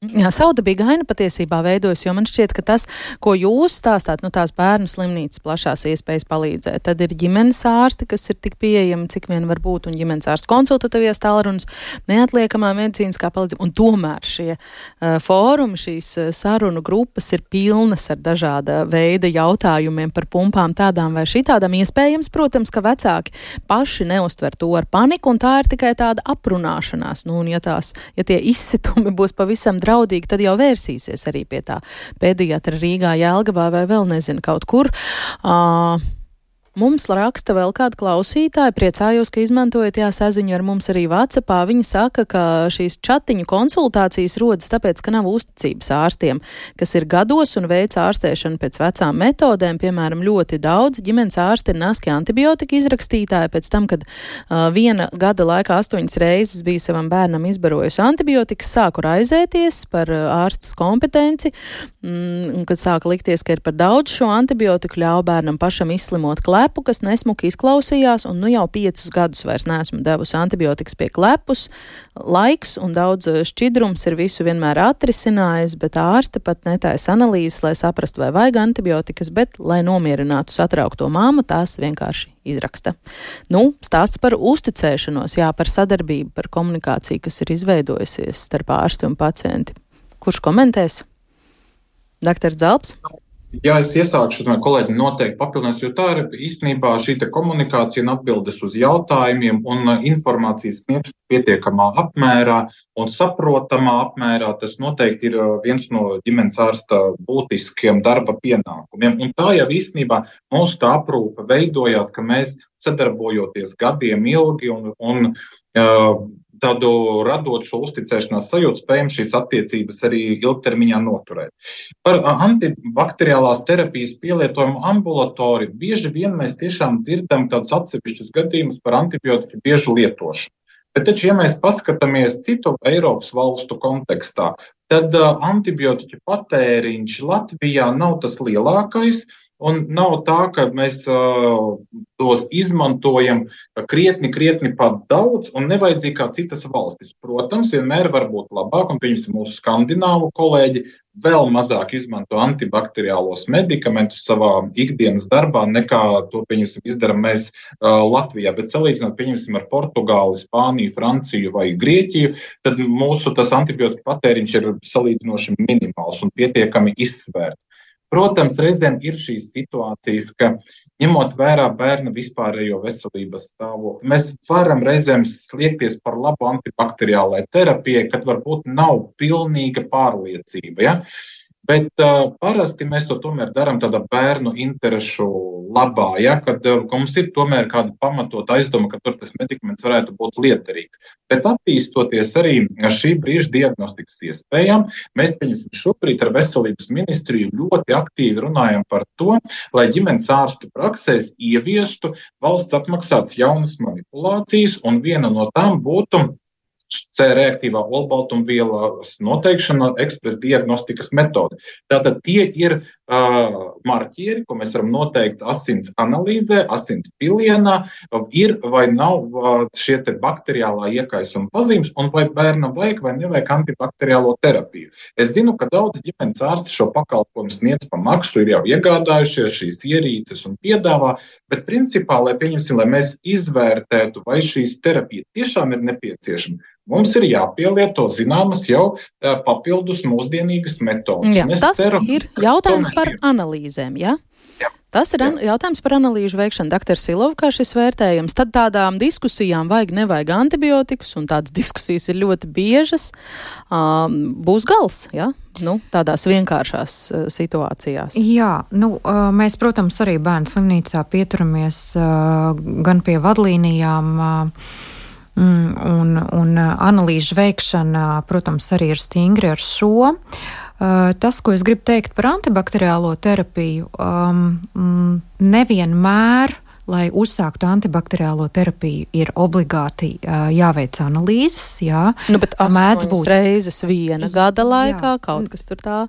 Jā, sauda bija gaina patiesībā veidojas, jo man šķiet, ka tas, ko jūs stāstāt, nu tās bērnu slimnīcas plašās iespējas palīdzēt, tad ir ģimenes ārsti, kas ir tik pieejami, cik vien var būt, un ģimenes ārstu konsultatīvās tālrunas, neatliekamā medicīniskā palīdzība, un tomēr šie uh, fórumi, šīs uh, sarunu grupas ir pilnas ar dažāda veida jautājumiem par pumpām tādām vai šitādām. Iespējams, protams, ka vecāki paši neustver to ar paniku, un tā ir tikai tāda aprunāšanās, nu, un ja tās, ja tie izsitumi būs pavisam draudīgi, draudīgi, tad jau vērsīsies arī pie tā pēdējā Rīgā, Jēlgavā vai vēl nezinu kaut kur. Uh, Mums raksta vēl kāda klausītāja, priecājos, ka izmantojat jā, saziņu ar mums arī Vācijā. Viņa saka, ka šīs chatiņu konsultācijas rodas tāpēc, ka nav uzticības ārstiem, kas ir gados un veic ārstēšanu pēc vecām metodēm. Piemēram, ļoti daudz ģimenes ārsti ir naski antibiotika izrakstītāji pēc tam, kad uh, viena gada laikā astoņas reizes bija savam bērnam izbarojusi antibiotikas, sāku raizēties par ārstas kompetenci, mm, kad sāka likties, ka ir par daudz šo antibiotiku, ļauj bērnam pašam izslimot klāt klepu, kas nesmuki izklausījās, un nu jau piecus gadus vairs neesmu devusi antibiotikas pie klepus. Laiks un daudz eh, šķidrums ir visu vienmēr atrisinājis, bet ārste pat netaisa analīzes, lai saprastu, vai vajag antibiotikas, bet, lai nomierinātu satraukto māmu, tās vienkārši izraksta. Nu, stāsts par uzticēšanos, jā, par sadarbību, par komunikāciju, kas ir izveidojusies starp ārstu un pacienti. Kurš komentēs? Dr. Zelps? Jā, es iesākšu, man kolēģi noteikti papildinās, jo tā ir īstenībā šī komunikācija un atbildes uz jautājumiem un uh, informācijas sniegšana pietiekamā apmērā un saprotamā apmērā. Tas noteikti ir uh, viens no ģimenes ārsta būtiskiem darba pienākumiem. Un tā jau īstenībā mūsu tā aprūpe veidojās, ka mēs sadarbojoties gadiem ilgi un, un uh, tādu radot šo uzticēšanās sajūtu, spējam šīs attiecības arī ilgtermiņā noturēt. Par antibakteriālās terapijas pielietojumu ambulatori bieži vien mēs tiešām dzirdam tādus atsevišķus gadījumus par antibiotiku biežu lietošanu. Bet, taču, ja mēs paskatāmies citu Eiropas valstu kontekstā, tad antibiotiku patēriņš Latvijā nav tas lielākais. Un nav tā, ka mēs uh, tos izmantojam krietni, krietni pat daudz un nevajadzīgi kā citas valstis. Protams, vienmēr var būt labāk, un pieņemsim mūsu skandināvu kolēģi vēl mazāk izmanto antibakteriālos medikamentus savā ikdienas darbā, nekā to izdarām mēs uh, Latvijā. Bet salīdzinot pieņemsim, ar Portugāli, Spāniju, Franciju vai Grieķiju, tad mūsu antibiotika patēriņš ir salīdzinoši minimāls un pietiekami izsvērts. Protams, reizēm ir šīs situācijas, ka ņemot vērā bērna vispārējo veselības stāvokli, mēs varam reizēm sliekties par labu antibakteriālai terapijai, kad varbūt nav pilnīga pārliecība. Ja? Bet uh, parasti mēs to tomēr darām tādā bērnu interesu labā, ja, kad uh, mums ir tomēr kāda pamatot aizdoma, ka tur tas medikaments varētu būt liederīgs. Bet attīstoties arī šī brīža diagnostikas iespējām, mēs šobrīd ar veselības ministriju ļoti aktīvi runājam par to, lai ģimenes ārstu praksēs ieviestu valsts apmaksātas jaunas manipulācijas, un viena no tām būtu C reaktīvā olbaltumvielas noteikšana, ekspresa diagnostikas metode. Tātad tie ir uh, marķieri, ko mēs varam noteikt asins analīzē, asins pilienā, ir vai nav uh, šie bakteriālā iekaisuma pazīmes, un vai bērnam vajag vai nevajag antibakteriālo terapiju. Es zinu, ka daudz ģimenes ārsti šo pakalpojumu sniedz pa maksu, ir jau iegādājušies šīs ierīces un piedāvā, bet principā, lai pieņemsim, lai mēs izvērtētu, vai šīs terapija tiešām ir nepieciešama, Mums ir jāpielieto zināmas jau papildus mūsdienīgas metodas. Jā, tas ceru, ir jautājums par ir. analīzēm. Ja? Jā. Tas ir an jautājums par analīžu veikšanu. Dr. Silov, kā šis vērtējums, tad tādām diskusijām vajag, nevajag antibiotikas, un tādas (laughs) diskusijas ir ļoti biežas, um, būs gals, ja? nu, tādās vienkāršās uh, situācijās. Jā, nu, uh, mēs, protams, arī bērnu slimnīcā pieturamies uh, gan pie vadlīnijām. Uh, un, un uh, analīžu veikšana, protams, arī ir stingri ar šo. Uh, tas, ko es gribu teikt par antibakteriālo terapiju, um, mm, nevienmēr uh, lai uzsāktu antibakteriālo terapiju, ir obligāti uh, jāveic analīzes. Jā, nu, bet mēdz būt reizes viena gada laikā, jā. kaut kas tur tā.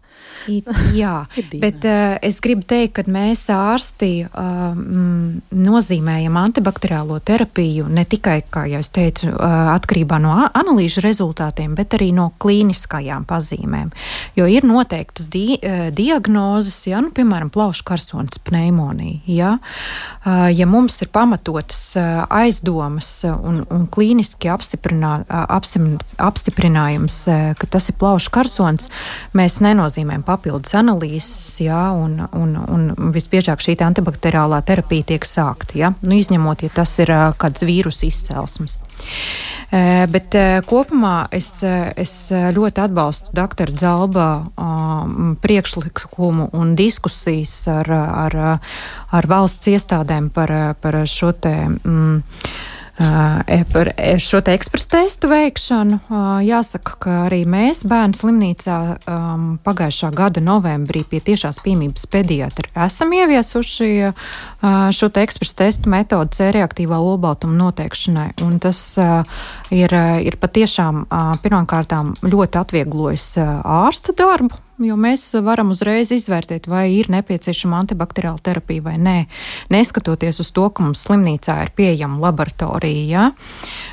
jā, (laughs) bet uh, es gribu teikt, ka mēs ārsti uh, mm, nozīmējam antibakteriālo terapiju ne tikai, kā jau es teicu, uh, atkarībā no analīžu rezultātiem, bet arī no klīniskajām pazīmēm. Jo ir noteiktas di diagnozes, ja, nu, piemēram, plaušu karsonas pneimonija. Ja, uh, ja mums ir pamatotas aizdomas un, un klīniski apstiprinā, apstiprinājums, ka tas ir plaušu karsons, mēs nenozīmējam papildus analīzes, jā, un, un, un visbiežāk šī antibakteriālā terapija tiek sākta, jā, nu, izņemot, ja tas ir kāds vīrusu izcelsmes. Bet kopumā es, es ļoti atbalstu doktora Dzalba priekšlikumu un diskusijas ar, ar, ar valsts iestādēm par, par šo te. Mm, E, par e, šo te ekspresu testu veikšanu. Jāsaka, ka arī mēs bērnu slimnīcā um, pagājušā gada novembrī pie tiešās piemības pediatra esam ieviesuši uh, šo te ekspresu testu metodu C reaktīvā olbaltuma noteikšanai. Un tas uh, ir, ir patiešām uh, pirmkārtām ļoti atvieglojis ārsta darbu jo mēs varam uzreiz izvērtēt, vai ir nepieciešama antibakteriāla terapija vai nē. Neskatoties uz to, ka mums slimnīcā ir pieejama laboratorija, ja?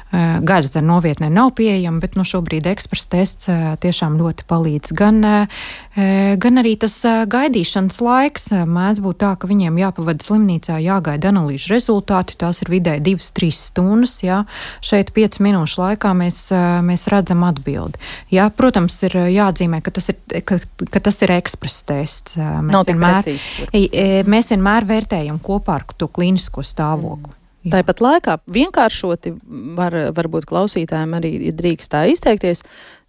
Eh, Garsdara novietnē nav pieejama, bet nu, šobrīd ekspresa tests eh, tiešām ļoti palīdz. Gan, eh, gan arī tas gaidīšanas laiks mēdz būt tā, ka viņiem jāpavada slimnīcā, jāgaida analīžu rezultāti. Tās ir vidēji 2-3 stundas. Jā. Šeit 5 minūšu laikā mēs, mēs redzam atbildi. Jā, protams, ir jāatzīmē, ka tas ir, ka, ka tas ir ekspresa tests. Mēs vienmēr, mēs vienmēr vērtējam kopā ar to klīnisko stāvokli. Jā. Tāpat laikā vienkāršoti var, varbūt klausītājiem arī drīkst tā izteikties.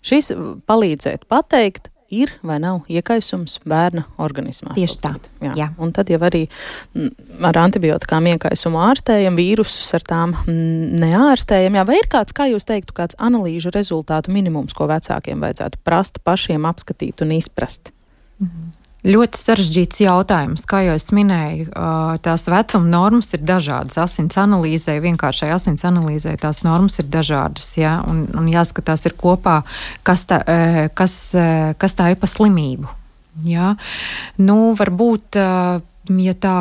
Šis palīdzēt pateikt, ir vai nav iekaisums bērna organismā. Tieši tā. Jā. Jā. Un tad jau arī ar antibiotikām iekaisumu ārstējam, vīrusus ar tām neārstējam. Jā, vai ir kāds, kā jūs teiktu, kāds analīžu rezultātu minimums, ko vecākiem vajadzētu prast pašiem apskatīt un izprast? Mhm. Ļoti sarežģīts jautājums. Kā jau es minēju, tās vecuma normas ir dažādas. Asins analīzē, vienkāršai asins analīzē, tās normas ir dažādas. Ja? Un, un jāskatās ir kopā, kas tā, kas, kas tā ir pa slimību. Ja? Nu, varbūt ja tā,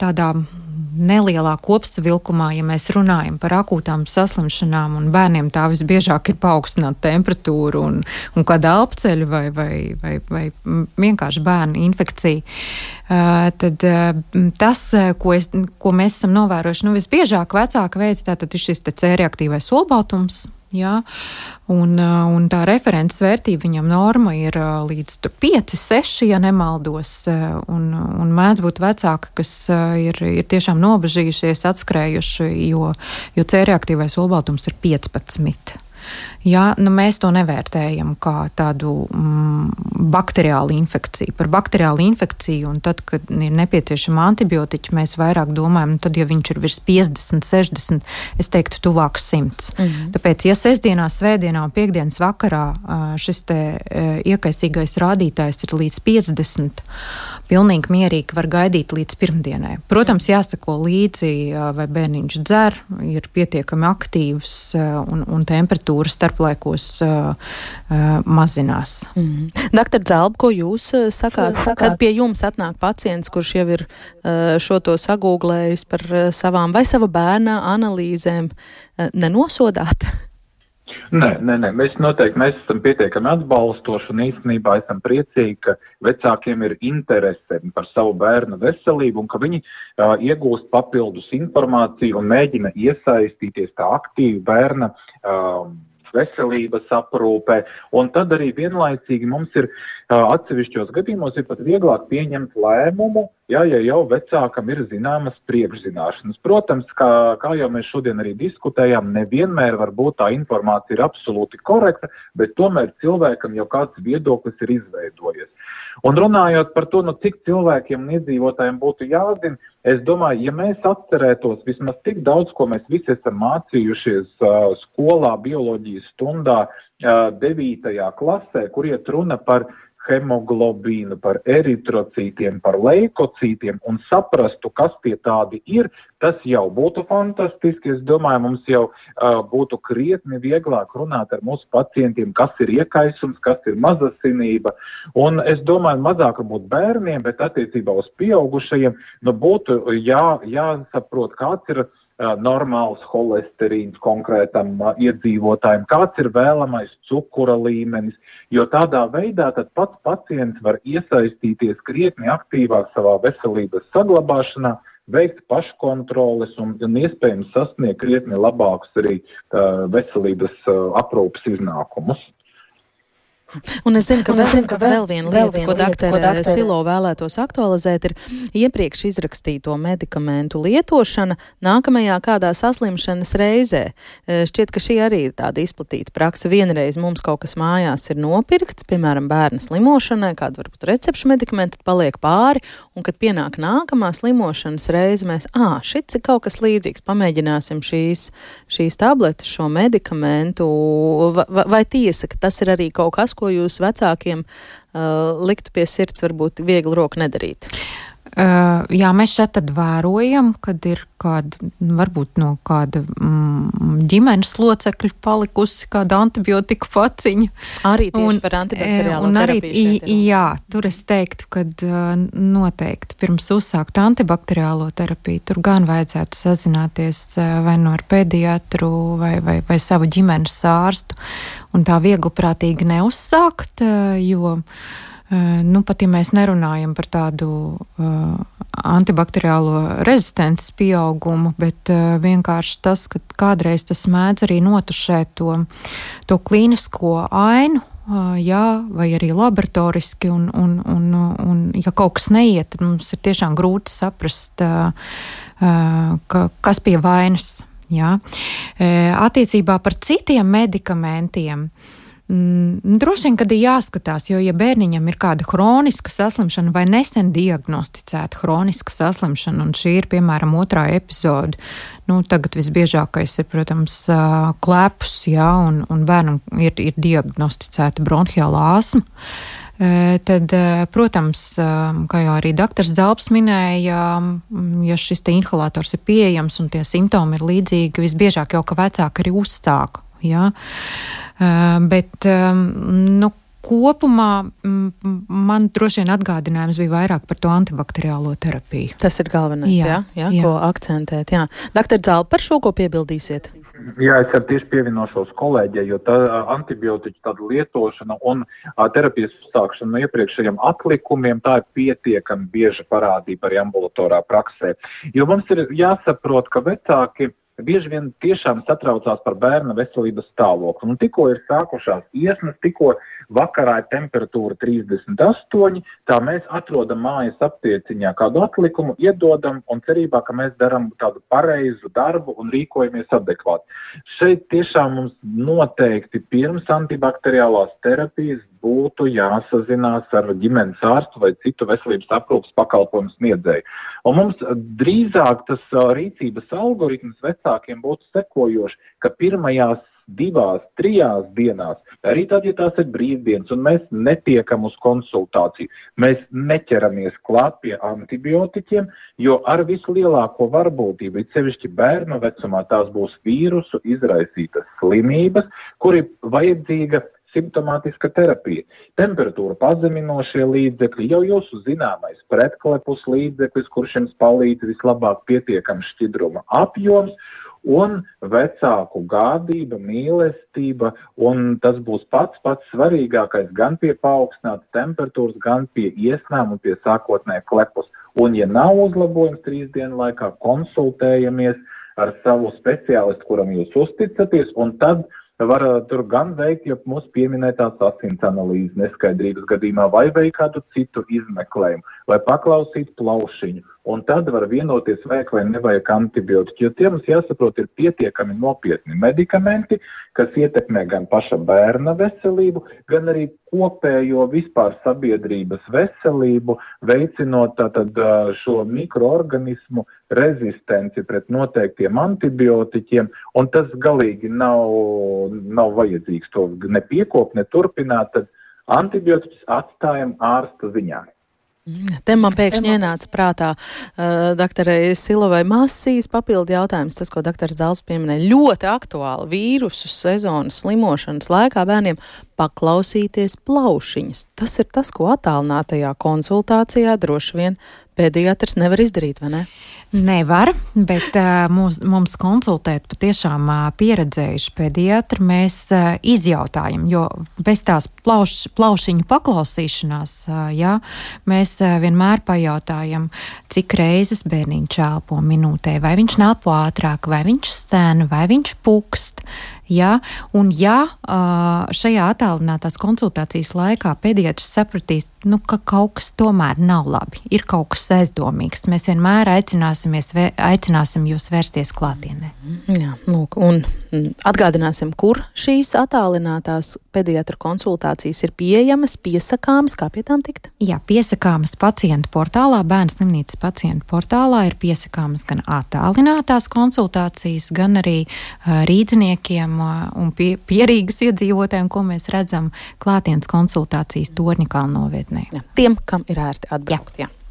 tādā nelielā kopsavilkumā, ja mēs runājam par akūtām saslimšanām, un bērniem tā visbiežāk ir paaugstināta temperatūra un, un kāda elpceļa vai, vai, vai, vai vienkārši bērnu infekcija. Tad tas, ko, es, ko mēs esam novērojuši, nu, visbiežāk vecāka veids, tātad ir šis C reaktīvais olbaltums, Jā, un, un tā referents vērtība viņam norma ir līdz 5, 6, ja nemaldos. Un, un mēdz būt vecāki, kas ir, ir tiešām nobežījušies, atskrējuši, jo, jo C reaktīvais olbaltums ir 15. Ja, nu mēs to nevērtējam kā tādu mm, bakteriālu infekciju. Par bakteriālu infekciju, un tad, kad ir nepieciešama antibiotiķa, mēs vairāk domājam, nu, tad, ja viņš ir virs 50, 60, es teiktu, tuvāk 100. Mm -hmm. Tāpēc, ja sestdienā, svētdienā un piekdienas vakarā šis te iekaisīgais rādītājs ir līdz 50, pilnīgi mierīgi var gaidīt līdz pirmdienai. Protams, jāsako līdzi, vai bērniņš dzer, ir pietiekami aktīvs un, un temperatūra starp starplaikos mazinās. Mm. Doktor Zelba, ko jūs uh, sakāt, kad pie jums atnāk pacients, kurš jau ir šo to sagūglējis par savām vai sava bērna analīzēm, nenosodāt? Nē, nē, nē, mēs noteikti mēs esam pietiekami atbalstoši un īstenībā esam priecīgi, ka vecākiem ir interese par savu bērnu veselību un ka viņi uh, iegūst papildus informāciju un mēģina iesaistīties tā aktīvi bērna. Uh, veselības aprūpē. Un tad arī vienlaicīgi mums ir atsevišķos gadījumos ir pat vieglāk pieņemt lēmumu, ja, ja jau vecākam ir zināmas priekšzināšanas. Protams, kā, kā jau mēs šodien arī diskutējām, nevienmēr varbūt tā informācija ir absolūti korekta, bet tomēr cilvēkam jau kāds viedoklis ir izveidojies. Un runājot par to, nu, cik cilvēkiem un iedzīvotājiem būtu jāzina, es domāju, ja mēs atcerētos vismaz tik daudz, ko mēs visi esam mācījušies uh, skolā, bioloģijas stundā, uh, 9. klasē, kur iet runa par hemoglobīnu, par eritrocītiem, par leikocītiem un saprastu, kas tie tādi ir, tas jau būtu fantastiski. Es domāju, mums jau uh, būtu krietni vieglāk runāt ar mūsu pacientiem, kas ir iekaisums, kas ir mazasinība. Un es domāju, mazāk varbūt bērniem, bet attiecībā uz pieaugušajiem nu, būtu jā, jāsaprot, kāds ir normāls holesterīns konkrētam iedzīvotājam, kāds ir vēlamais cukura līmenis, jo tādā veidā pats pacients var iesaistīties krietni aktīvāk savā veselības saglabāšanā, veikt paškontroles un, un iespējams sasniegt krietni labākus arī uh, veselības uh, aprūpas iznākumus. Un es zinu, ka vēl, zinu, ka vēl, vēl viena lieta, vēl ko doktora Silo vēlētos aktualizēt, ir iepriekš izrakstīto medikamentu lietošana nākamajā kādā saslimšanas reizē. E, šķiet, ka šī arī ir tāda izplatīta praksa. Vienreiz mums kaut kas mājās ir nopirkts, piemēram, bērna slimošanai, kāda varbūt recepšu medikamenti, tad paliek pāri, un kad pienāk nākamā slimošanas reize, mēs, ā, šits ir kaut kas līdzīgs, pamēģināsim šīs, šīs tabletes, šo medikamentu, vai, vai tiesa, ka tas ir arī kaut kas, ko jūs vecākiem uh, liktu pie sirds, varbūt viegli roku nedarīt? Uh, jā, mēs šeit vērojam, kad ir kāda, varbūt no kāda mm, ģimenes locekļa palikusi kāda antibiotika paciņa. Arī tieši un, par antibakteriālo un arī, terapiju. Jā, tur es teiktu, ka uh, noteikti pirms uzsākt antibakteriālo terapiju, tur gan vajadzētu sazināties uh, vai no nu ar pediatru vai, vai, vai savu ģimenes ārstu un tā viegli prātīgi neuzsākt, uh, jo Nu, pat ja mēs nerunājam par tādu uh, antibakteriālo rezistences pieaugumu, bet uh, vienkārši tas, ka kādreiz tas mēdz arī notušēt to, to klīnisko ainu, uh, jā, vai arī laboratoriski, un, un, un, un ja kaut kas neiet, tad mums ir tiešām grūti saprast, uh, uh, ka, kas pie vainas. Jā. Attiecībā par citiem medikamentiem. Uh, Mm, droši vien, kad ir jāskatās, jo, ja bērniņam ir kāda kroniska saslimšana vai nesen diagnosticēta kroniska saslimšana, un šī ir, piemēram, otrā epizode, nu, tagad visbiežākais ir, protams, klepus, jā, un, un bērnam ir, ir diagnosticēta bronhiāla asma. Tad, protams, kā jau arī doktors Zelps minēja, ja šis inhalators ir pieejams un tie simptomi ir līdzīgi, visbiežāk jau ka vecāki arī uzsāk. Ja? Bet, nu, kopumā man droši vien atgādinājums bija vairāk par to antibakteriālo terapiju. Tas ir galvenais, jā, jā, jā, jā. ko akcentēt. Jā. Doktor Zāle, par šo ko piebildīsiet? Jā, es tieši pievienošos kolēģiem, jo tā antibiotiku lietošana un a, terapijas uzsākšana no iepriekšējiem atlikumiem tā ir pietiekami bieža parādība arī ambulatorā praksē. Jo mums ir jāsaprot, ka vecāki bieži vien tiešām satraucās par bērna veselības stāvokli. Un tikko ir sākušās iesnas, tikko vakarā ir temperatūra 38, tā mēs atrodam mājas aptieciņā kādu atlikumu, iedodam un cerībā, ka mēs darām tādu pareizu darbu un rīkojamies adekvāti. Šeit tiešām mums noteikti pirms antibakteriālās terapijas būtu jāsazinās ar ģimenes ārstu vai citu veselības aprūpas pakalpojumu sniedzēju. Un mums drīzāk tas rīcības algoritms vecākiem būtu sekojošs, ka pirmajās divās, trijās dienās, arī tad, ja tās ir brīvdienas, un mēs netiekam uz konsultāciju, mēs neķeramies klāt pie antibiotiķiem, jo ar vislielāko varbūtību, it sevišķi bērnu vecumā, tās būs vīrusu izraisītas slimības, kur ir vajadzīga simptomātiska terapija. Temperatūra pazeminošie līdzekļi, jau jūsu zināmais pretklepus līdzeklis, kurš jums palīdz vislabāk pietiekams šķidruma apjoms. Un vecāku gādība, mīlestība, un tas būs pats pats svarīgākais gan pie paaugstinātas temperatūras, gan pie iesnām un pie sākotnēja klepus. Un, ja nav uzlabojums trīs dienu laikā, konsultējamies ar savu speciālistu, kuram jūs uzticaties, un tad var uh, tur gan veikt jau mūsu pieminētās asins analīzes neskaidrības gadījumā, vai veikt kādu citu izmeklējumu, vai paklausīt plaušiņu. Un tad var vienoties, vajag vai nevajag antibiotiku. Jo tie mums jāsaprot, ir pietiekami nopietni medikamenti, kas ietekmē gan paša bērna veselību, gan arī kopējo vispār sabiedrības veselību, veicinot tātad, šo mikroorganismu rezistenci pret noteiktiem antibiotiķiem. Tas galīgi nav, nav vajadzīgs to nepiekopt, neturpināt. Tad antibiotikas atstājam ārsta ziņā. Te man pēkšņi ienāca prātā uh, doktorai Silovai Masijas papildu jautājums, tas, ko doktors Zāls pieminēja, ļoti aktuāli vīrusu sezonas slimošanas laikā bērniem paklausīties plaušiņas. Tas ir tas, ko attālinātajā konsultācijā droši vien pēdējātrs nevar izdarīt, vai ne? Nevar, bet uh, mums, mums konsultēt patiešām uh, pieredzējuši pediatri mēs uh, izjautājam, jo bez tās plauš, plaušiņu paklausīšanās, uh, jā, mēs uh, vienmēr pajautājam, cik reizes bērniņš elpo minūtē, vai viņš nelpo ātrāk, vai viņš stēna, vai viņš pukst. Ja? Un, ja šajā attālinātās konsultācijas laikā pediatrs sapratīs, nu, ka kaut kas tomēr nav labi, ir kaut kas aizdomīgs, mēs vienmēr aicināsim jūs vērsties klātienē. Jā, lūk, un atgādināsim, kur šīs attālinātās pediatra konsultācijas ir pieejamas, piesakāmas, kā pie tām tikt? Jā, piesakāmas pacientu portālā, bērnu slimnīcas pacientu portālā ir piesakāmas gan attālinātās konsultācijas, gan arī uh, rīdziniekiem un pie, pierīgas iedzīvotājiem, ko mēs redzam klātienes konsultācijas Torņikāla novietnē. Jā, tiem, kam ir ērti atbraukt. Jā. Jā.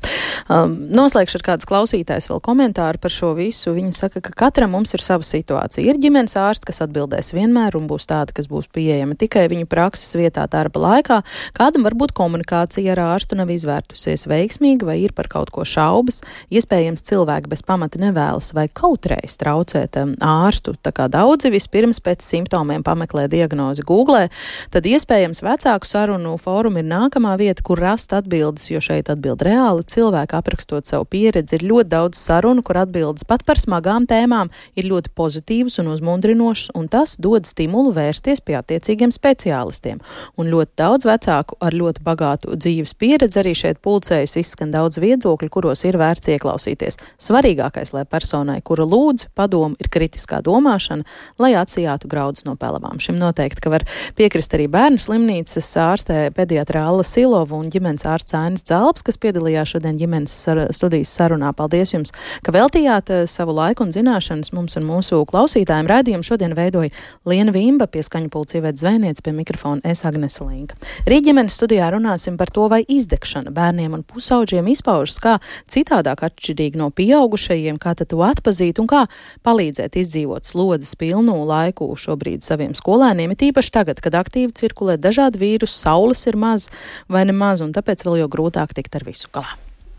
Um, noslēgšu ar kādas klausītājas vēl komentāru par šo visu. Viņa saka, ka katram mums ir sava situācija. Ir ģimenes ārsts, kas atbildēs vienmēr un būs tāda, kas būs pieejama tikai viņu prakses vietā darba laikā. Kādam varbūt komunikācija ar ārstu nav izvērtusies veiksmīgi vai ir par kaut ko šaubas. Iespējams, cilvēki bez pamata nevēlas vai kautreiz traucēt um, ārstu. Tā kā daudzi vispirms pēc simptomiem pameklē diagnozi Google, tad iespējams vecāku sarunu fórumu ir nākamā vieta, kur rast atbildes, jo šeit atbild reāli cilvēki cilvēki aprakstot savu pieredzi, ir ļoti daudz sarunu, kur atbildes pat par smagām tēmām ir ļoti pozitīvas un uzmundrinošas, un tas dod stimulu vērsties pie attiecīgiem speciālistiem. Un ļoti daudz vecāku ar ļoti bagātu dzīves pieredzi arī šeit pulcējas izskan daudz viedokļu, kuros ir vērts ieklausīties. Svarīgākais, lai personai, kura lūdz padomu, ir kritiskā domāšana, lai atsijātu graudus no pelavām. Šim noteikti, ka var piekrist arī bērnu slimnīcas ārstē pediatra Alla Silova un ģimenes ārsts Ainis Dzalps, kas piedalījās šodien ģimenes ģimenes studijas sarunā. Paldies jums, ka veltījāt savu laiku un zināšanas mums un mūsu klausītājiem. Rādījumu šodien veidoja Liena Vimba, pieskaņu pulci Ivets Zvēniec, pie mikrofona es Agnese Linka. Rīt ģimenes studijā runāsim par to, vai izdegšana bērniem un pusauģiem izpaužas kā citādāk atšķirīgi no pieaugušajiem, kā to atpazīt un kā palīdzēt izdzīvot slodzes pilnu laiku šobrīd saviem skolēniem, it īpaši tagad, kad aktīvi cirkulē dažādi vīrusi, saules ir maz vai nemaz, un tāpēc vēl jo grūtāk tikt ar visu galā.